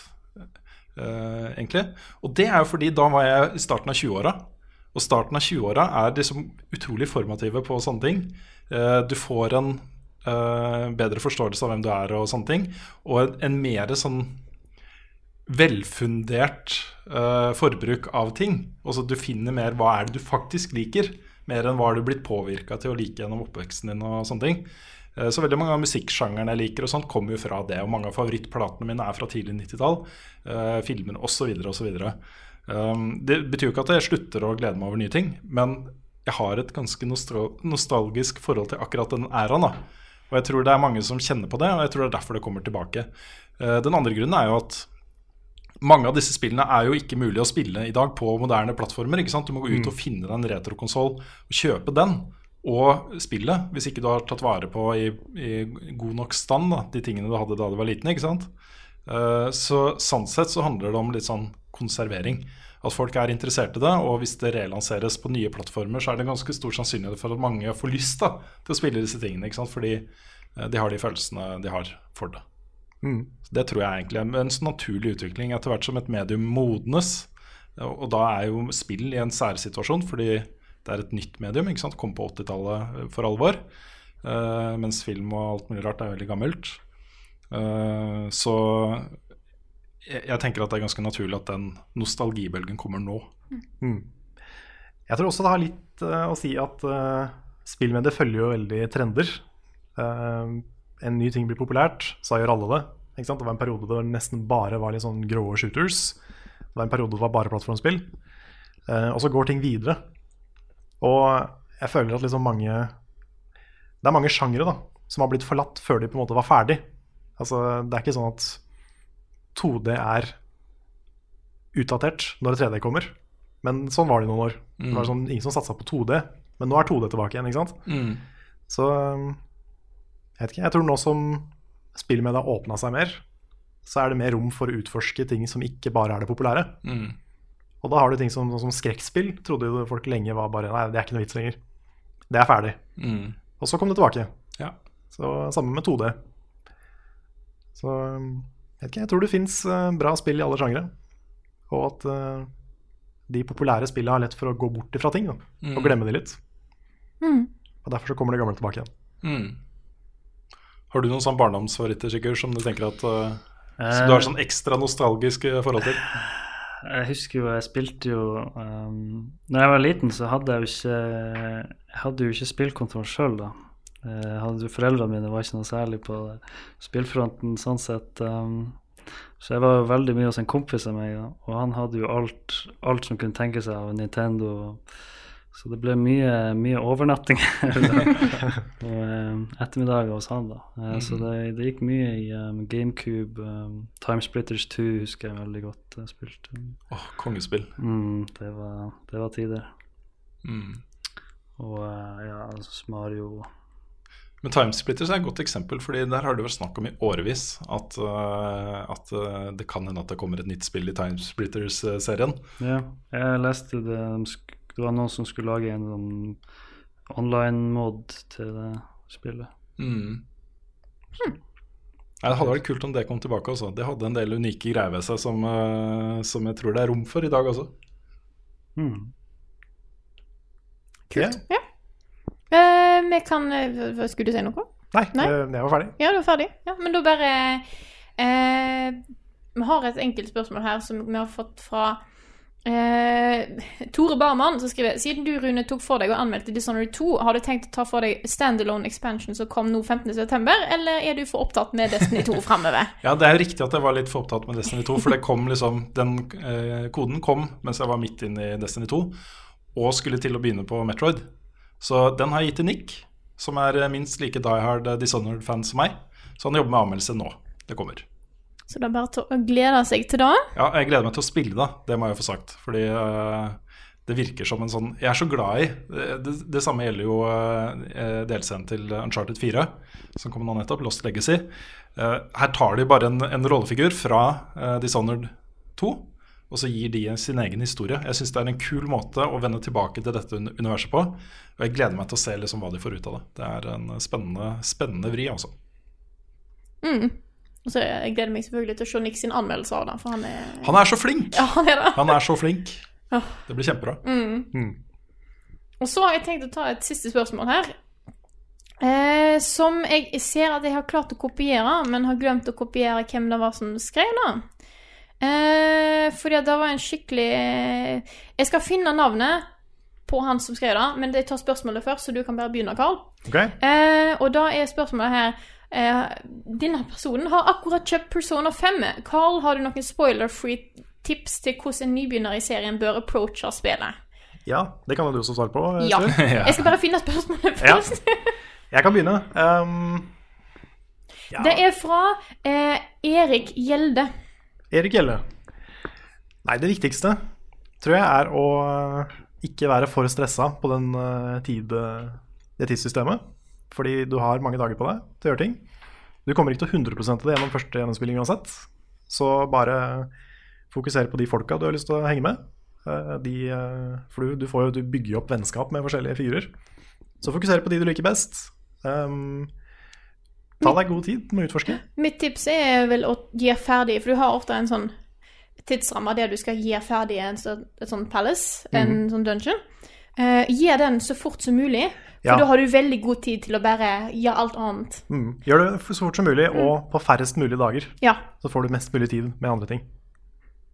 eh, egentlig. Og det er jo fordi da var jeg i starten av 20-åra. Og starten av 20-åra er liksom utrolig formative på sånne ting. Eh, du får en bedre forståelse av hvem du er og sånne ting. Og en, mer sånn velfundert forbruk av ting. Altså du finner mer hva er det du faktisk liker, mer enn hva har du blitt påvirka til å like gjennom oppveksten din og sånne ting. Eh, Så veldig mange av musikksjangerne jeg liker, og sånt kommer jo fra det. Og mange av favorittplatene mine er fra tidlig 90-tall. Uh, filmer osv. osv. Um, det betyr jo ikke at jeg slutter å glede meg over nye ting, men jeg har et ganske nostalgisk forhold til akkurat den æraen. da. Og jeg tror det er mange som kjenner på det, og jeg tror det er derfor det kommer tilbake. Uh, den andre grunnen er jo at mange av disse spillene er jo ikke mulig å spille i dag på moderne plattformer. ikke sant? Du må gå ut og finne deg en retrokonsoll og kjøpe den og spille, hvis ikke du har tatt vare på i, i god nok stand da, de tingene du hadde da du var liten. ikke sant? Eh, så sånn sett så handler det om litt sånn konservering. At folk er interessert i det, og hvis det relanseres på nye plattformer, så er det ganske stor sannsynlighet for at mange får lyst da, til å spille disse tingene. ikke sant? Fordi eh, de har de følelsene de har for det. Mm. Det tror jeg egentlig er en sånn naturlig utvikling etter hvert som et medium modnes. Og og da er jo spill i en særsituasjon, fordi det er et nytt medium. ikke sant? Kom på 80-tallet eh, for alvor. Uh, mens film og alt mulig rart er veldig gammelt. Uh, så jeg, jeg tenker at det er ganske naturlig at den nostalgibølgen kommer nå. Jeg tror også det har litt uh, å si at uh, spillmediet følger jo veldig trender. En ny ting blir populært, så gjør alle det. Ikke sant? Det var en periode der det nesten bare var litt sånn grå shooters. Det var en periode det var bare plattformspill. Og så går ting videre. Og jeg føler at liksom mange Det er mange sjangere da, som har blitt forlatt før de på en måte var ferdig. Altså, det er ikke sånn at 2D er utdatert når 3D kommer. Men sånn var det i noen år. Det var sånn, ingen som satsa på 2D, men nå er 2D tilbake igjen. ikke sant? Så jeg vet ikke, jeg tror nå som spillmedia åpna seg mer, så er det mer rom for å utforske ting som ikke bare er det populære. Og da har du ting som, sånn som skrekkspill, trodde jo folk lenge var bare Nei, det er ikke noe vits lenger. Det er ferdig. Og så kom det tilbake. Ja. Så samme med 2D. Så jeg vet ikke, jeg tror det fins bra spill i alle sjangre. Og at uh, de populære spillene har lett for å gå bort ifra ting da, og glemme de litt. Og derfor så kommer det gamle tilbake igjen. Mm. Har du noen sånn barndomsfavoritter Sigurd, som du tenker at uh, Som du har sånn ekstra nostalgisk eh, forhold til? [laughs] Jeg husker jo, jeg spilte jo um, Når jeg var liten, så hadde jeg jo ikke Jeg hadde jo ikke spillkontroll sjøl, da. Jeg hadde jo Foreldrene mine var ikke noe særlig på spillfronten sånn sett. Um, så jeg var jo veldig mye hos en kompis av meg, og han hadde jo alt, alt som kunne tenke seg av Nintendo. Så det ble mye, mye overnattinger [laughs] og ettermiddager hos han. da. Eh, Så det, det gikk mye i um, GameCube. Um, Timesplitters 2 husker jeg veldig godt. Jeg spilte. Åh, kongespill. Mm, det, var, det var tider. Mm. Og uh, ja, altså Mario Men Timesplitters er et godt eksempel, Fordi der har det vært snakk om i årevis at, uh, at uh, det kan hende at det kommer et nytt spill i Timesplitters-serien. Ja, jeg leste det Det var noen som skulle lage en sånn online-mod til det spillet. Mm. Nei, det hadde vært kult om det kom tilbake også. Det hadde en del unike greier ved seg som, uh, som jeg tror det er rom for i dag også. Mm. Kult. Ja. Eh, vi kan eh, Skulle du si noe? Nei, Nei. eh, jeg var ferdig. Ja, du var ferdig. Ja, men da bare eh, Vi har et enkelt spørsmål her som vi har fått fra eh, Tore Barman, som skriver Siden du, Rune, tok for deg og anmeldte Dishonored 2, har du tenkt å ta for deg standalone expansion som kom nå 15.9., eller er du for opptatt med Destiny 2 [laughs] framover? Ja, det er jo riktig at jeg var litt for opptatt med Destiny 2, for det kom liksom Den eh, koden kom mens jeg var midt inne i Destiny 2 og skulle til å begynne på Metroid. Så den har jeg gitt til Nick, som er eh, minst like die hard eh, Dishonored-fan som meg. Så han jobber med anmeldelse nå. Det kommer. Så det er bare å glede seg til det. Ja, jeg gleder meg til å spille det, det må jeg få sagt. Fordi eh, det virker som en sånn Jeg er så glad i Det, det, det samme gjelder jo uh, delscenen til Uncharted 4, som kom nå nettopp, Lost Legacy. Eh, her tar de bare en, en rollefigur fra eh, Dishonored 2, og så gir de sin egen historie. Jeg syns det er en kul måte å vende tilbake til dette universet på. Og jeg gleder meg til å se liksom hva de får ut av det. Det er en spennende, spennende vri, altså. Og så jeg gleder meg selvfølgelig til å se Nick sin anmeldelse av den. for han er Han er så flink! Ja, han er. Han er så flink. Det blir kjempebra. Og så har jeg tenkt å ta et siste spørsmål her. Eh, som jeg ser at jeg har klart å kopiere, men har glemt å kopiere hvem det var som skrev det. Eh, fordi det var en skikkelig Jeg skal finne navnet på han som skrev det, men jeg tar spørsmålet først, så du kan bare begynne, Carl. Ok? Eh, og da er spørsmålet her eh, Denne personen har akkurat kjøpt Persona 5. Carl, har du noen spoiler-free tips til hvordan en nybegynner i serien bør approache spillet? Ja, det kan jo du også svare på. eh, [laughs] Ja. Jeg skal bare finne spørsmålet Ja. [laughs] Jeg kan begynne. Um, ja. Det er fra eh, Erik Gjelde. Erik Gjelde. Nei, det viktigste tror jeg er å eh, ikke være for stressa på den eh, tid, det tidssystemet. Fordi du har mange dager på deg til å gjøre ting. Du kommer ikke til 100 til det gjennom første gjennomspilling uansett. Så bare fokusere på de folka du har lyst til å henge med. Eh, De, eh, for du, du, får jo, du bygger opp vennskap med forskjellige figurer. Så fokusere på de du liker best. Um, ta deg god tid med å utforske. Mitt tips er vel å gjøre ferdig, for du har ofte en sånn tidsramme der du skal gjøre ferdig en, et sånn palace, en sånn dungeon. Eh, Gi den så fort som mulig, for Ja. da har du veldig god tid til å bare gjøre alt annet. Mm. Gjør det så fort som mulig, og på færrest mulig dager. Ja. Så får du mest mulig tid med andre ting.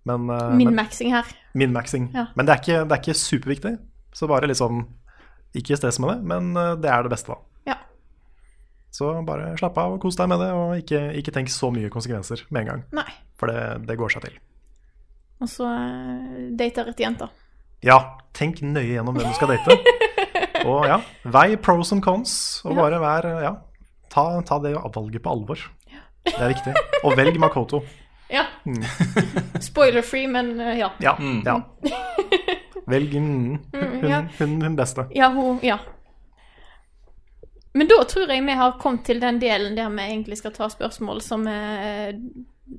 Men, eh, Min-maxing her. Min-maxing. Ja. Men det er, ikke, det er ikke superviktig. Så bare liksom Ikke stress med det, men eh, det er det beste, da. Ja. Så bare slapp av og kos deg med det, og ikke, ikke tenk så mye konsekvenser med en gang. Nei. For det, det går seg til. Og så uh, date rett jente. Ja, tenk nøye gjennom hvem du skal date. [laughs] og ja, vei pros and cons, og bare vær Ja, ta, ta det valget på alvor. Det er viktig. Og velg Makoto. [laughs] Ja. [laughs] Spoiler-free, men eh, ja. Ja. ja. Velg mm, Mm, hun, ja. hun, hun beste. Ja, hun Ja. Men da tror jeg vi har kommet til den delen der vi egentlig skal ta spørsmål som eh,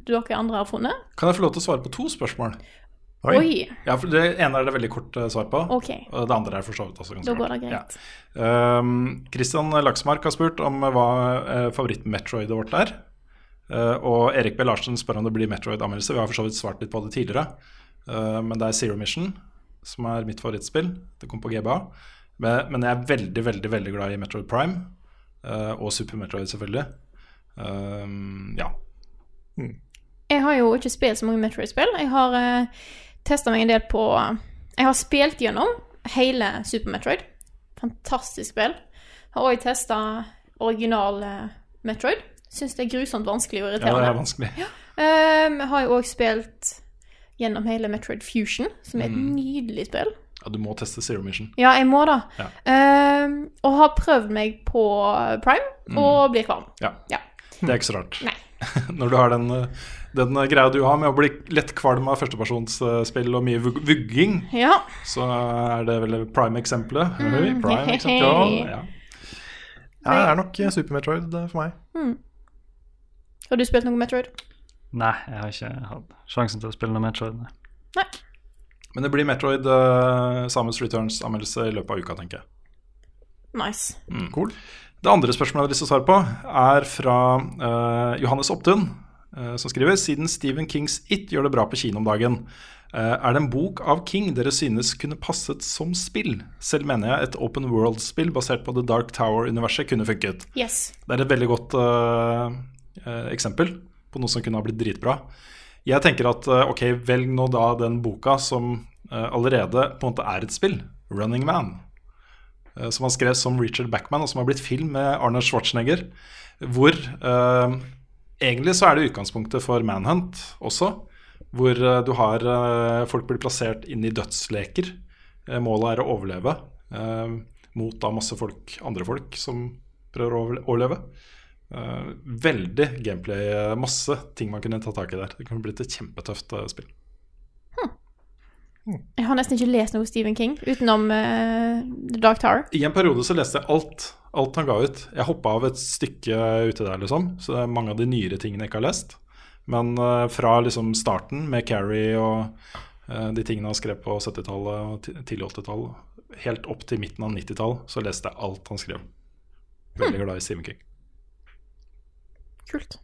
dere andre har funnet. Kan jeg få lov til å svare på to spørsmål? Oi. Ja, for Det ene er det veldig kort eh, svar på. Okay. Og det andre er for så vidt også ganske Da går det kort. Ja. Um, Christian Laksmark har spurt om hva uh, favoritt-Metroidet vårt er. Uh, og Erik B. Larsen spør om det blir Metroid-anmeldelse. Vi har for så vidt svart litt på det tidligere. Uh, men det er Zero Mission som er mitt favorittspill. Det kom på GBA. Men, men jeg er veldig, veldig veldig glad i Metroid Prime. Uh, og Super Metroid, selvfølgelig. Um, ja. Jeg har jo ikke spilt så mange Metroid-spill. Jeg har uh, testa meg en del på Jeg har spilt gjennom hele Super Metroid. Fantastisk spill. Har òg testa original eh, Metroid. Syns det er grusomt vanskelig og ja, det er vanskelig. Um, har jo òg spilt gjennom hele Metroid Fusion, som er et Mm. nydelig spill. Ja, du må teste Zero Mission. Ja, jeg må da. Ja. Um, og har prøvd meg på Prime, og blir kvalm. Ja. Ja. Det er ikke så rart. Nei. [laughs] Når du har den, eh, den greia du har med å bli lett kvalm av førstepersonsspill og mye vugging, Ja. så er det vel prime-eksempelet. Mm. Prime-eksempelet. [laughs] Ja. Ja, det er nok eh, Super Metroid eh, for meg. Mm. Har du spilt noe Metroid? Nei, jeg har ikke hatt sjansen til å spille noe Metroid. Nei. Men det blir Metroid uh, Samus Returns-anmeldelse i løpet av uka, tenker jeg. Nice. Cool. Det andre spørsmålet jeg har lyst til å svare på, er fra uh, Johannes Opptun, uh, som skriver Siden Stephen Kings It gjør det bra på kino om dagen, Uh, er det en bok av King dere synes kunne passet som spill? Selv mener jeg et open world-spill basert på The Dark Tower-universet kunne funket. Yes. Det er et veldig godt eh, eh, eksempel på noe som kunne ha blitt dritbra. Jeg tenker at eh, ok, velg nå da den boka som eh, allerede på en måte er et spill, Running Man. Eh, Som han skrev som Richard Backman, og som har blitt film med Arnold Schwarzenegger. Hvor eh, egentlig så er det utgangspunktet for Manhunt også. Hvor eh, du har eh, folk blir plassert inn i dødsleker. Eh, målet er å overleve eh, mot da masse folk, andre folk som prøver å overleve. Veldig gameplay, masse ting man kunne ta tak i der. Det kunne blitt et kjempetøft spill. Jeg har nesten ikke lest noe Stephen King utenom uh, The Dark Tower. I en periode så leste jeg alt, alt han ga ut. Jeg hoppa av et stykke uti der, liksom. Så det er mange av de nyere tingene jeg ikke har lest. Men uh, fra liksom starten med Carrie og uh, de tingene han skrev på 70-tallet og tidlig 80-tall, helt opp til midten av 90-tall, så leste jeg alt han skrev. Veldig glad i Stephen King. Kult.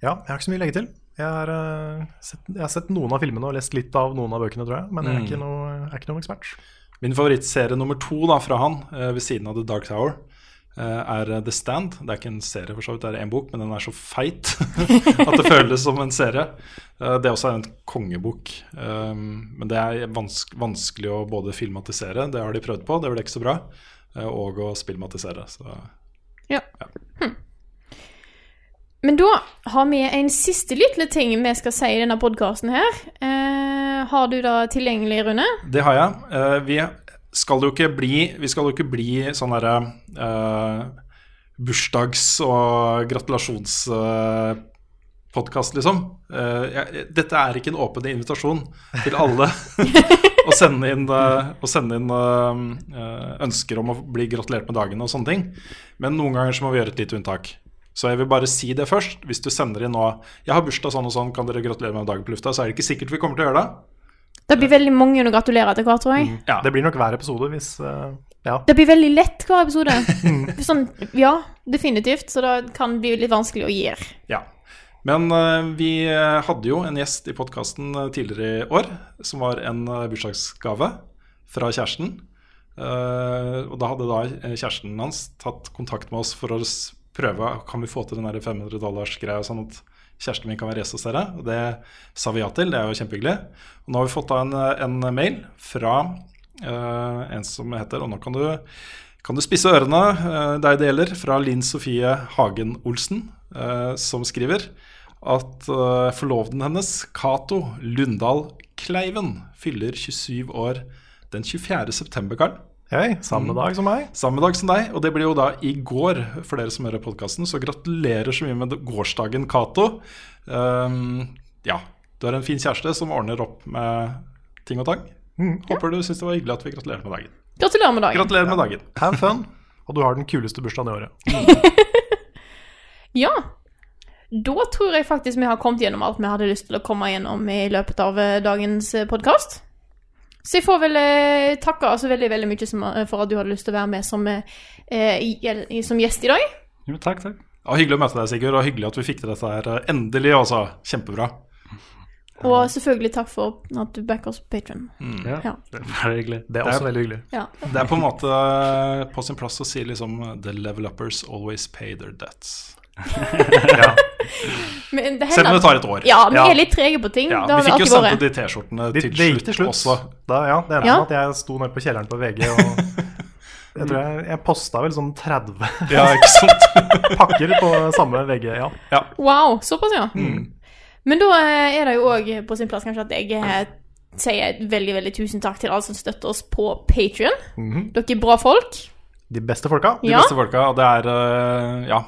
Ja, jeg har ikke så mye å legge til. Jeg har, eh, sett, jeg har sett noen av filmene og lest litt av noen av bøkene, tror jeg. Men jeg er Mm. ikke, noe, jeg er ikke noen ekspert. Min favorittserie nummer to da, fra han, eh, ved siden av The Dark Tower, eh, er The Stand. Det er ikke en serie, for så vidt, det er en bok, men den er så feit [laughs] at det føles som en serie. Det er også en kongebok. Um, men det er vansk vanskelig å både filmatisere, det har de prøvd på, det ble ikke så bra, og å spillmatisere. Så Ja. Hm. Men da har vi en siste liten ting vi skal si i denne podkasten her. Eh, har du det tilgjengelig, Rune? Det har jeg. Eh, vi skal jo ikke bli, vi skal jo ikke bli sånn derre eh, bursdags- og gratulasjonspodkast, liksom. Eh, jeg, dette er ikke en åpen invitasjon til alle [laughs] å sende inn, eh, å sende inn eh, ønsker om å bli gratulert med dagen og sånne ting. Men noen ganger så må vi gjøre et lite unntak. Så jeg vil bare si det først. Hvis du sender inn nå 'Jeg har bursdag sånn og sånn, kan dere gratulere meg med dagen på lufta?' Så er det ikke sikkert vi kommer til å gjøre det. Det blir veldig mange å gratulere etter hvert, tror jeg. Ja. Det blir nok hver episode hvis uh, Ja. Det blir veldig lett hver episode. [laughs] sånn, ja, definitivt. Så det kan bli litt vanskelig å gi. Ja. Men uh, vi eh, hadde jo en gjest i podkasten tidligere i år som var en eh, bursdagsgave fra kjæresten. Uh, og da hadde da eh, kjæresten hans tatt kontakt med oss for å prøve Kan vi få til den 500 dollars-greia, sånn at kjæresten min kan være hos dere. Og det sa vi ja til. Det er jo kjempehyggelig. Og nå har vi fått en, en mail fra uh, en som heter Og nå kan du, kan du spisse ørene, uh, deg det gjelder, fra Linn Sofie Hagen Olsen, uh, som skriver at forloveden hennes, Cato Lundahl Kleiven, fyller 27 år den 24. september, Karl. Hei, samme dag som meg. Samme dag som deg, og det blir jo da i går for dere som hører podkasten. Så gratulerer så mye med gårsdagen, Cato. Um, ja, du er en fin kjæreste som ordner opp med ting og tang. Håper du syns det var hyggelig at vi gratulerte med dagen. Gratulerer med dagen. Gratulerer med dagen. Have fun. Og du har den kuleste bursdagen i året. [laughs] Ja. Da tror jeg faktisk vi har kommet gjennom alt vi hadde lyst til å komme gjennom i løpet av eh, dagens podkast. Så jeg får vel eh, takke altså veldig veldig mye som, eh, for at du hadde lyst til å være med som, eh, i- som gjest i dag. Jo, takk, takk. Ja, hyggelig å møte deg, Sigurd, og hyggelig at vi fikk til dette her eh, endelig. Også. Kjempebra. Og selvfølgelig takk for at du backer oss på Patron. Ja, Ja. det er hyggelig. Det er også veldig hyggelig. Ja. Det er på en måte eh, på sin plass å si liksom The level uppers always pay their debts. Ja. Men det Selv om det tar et år. Ja, vi Ja. er litt trege på ting. Ja, vi fikk jo sendt ut de T-skjortene Det, til, gikk til slutt. også. Da, ja, det ender Ja. med at jeg sto nede på kjelleren på VG og jeg tror jeg, jeg posta vel sånn 30 [laughs] Ja, ikke sant? [laughs] pakker på samme VG. Ja. Wow, såpass, ja. Mm. Men da eh, er det jo òg på sin plass kanskje at jeg eh, sier veldig veldig tusen takk til alle som støtter oss på Patrion. Mhm. Dere er bra folk. De beste folka. De Ja. beste folka. Og det er eh, Ja.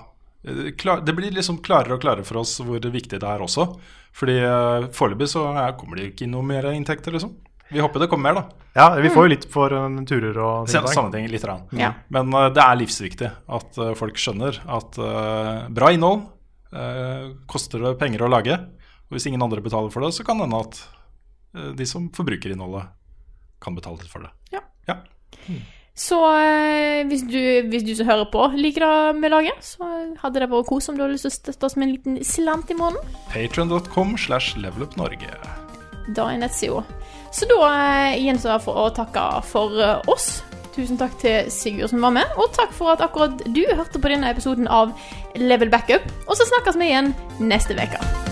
Eh, Klar, det blir liksom klarere og klarere for oss hvor viktig det er også. Fordi uh, foreløpig så er, kommer det ikke noe mer inntekter, liksom. Vi håper det kommer mer, da. Ja, vi får jo litt for eh, turer og Se, ting. Sånne. Litt grann. Ja. Men eh, det er livsviktig at eh, folk skjønner at eh, bra innhold eh, koster det penger å lage. Og hvis ingen andre betaler for det, så kan det hende at eh, de som forbruker innholdet, kan betale litt for det. Ja. Ja. Så eh, hvis, du, hvis du som hører på liker det vi lager, så hadde det vært kos om du hadde lyst til å støtte oss med en liten slant i måneden. Patreon.com slash levelupnorge. Da er nettsida. Så da eh, gjenstår det for å takke for eh, oss. Tusen takk til Sigurd som var med, og takk for at akkurat du hørte på denne episoden av Level Backup. Og så snakkes vi igjen neste uke.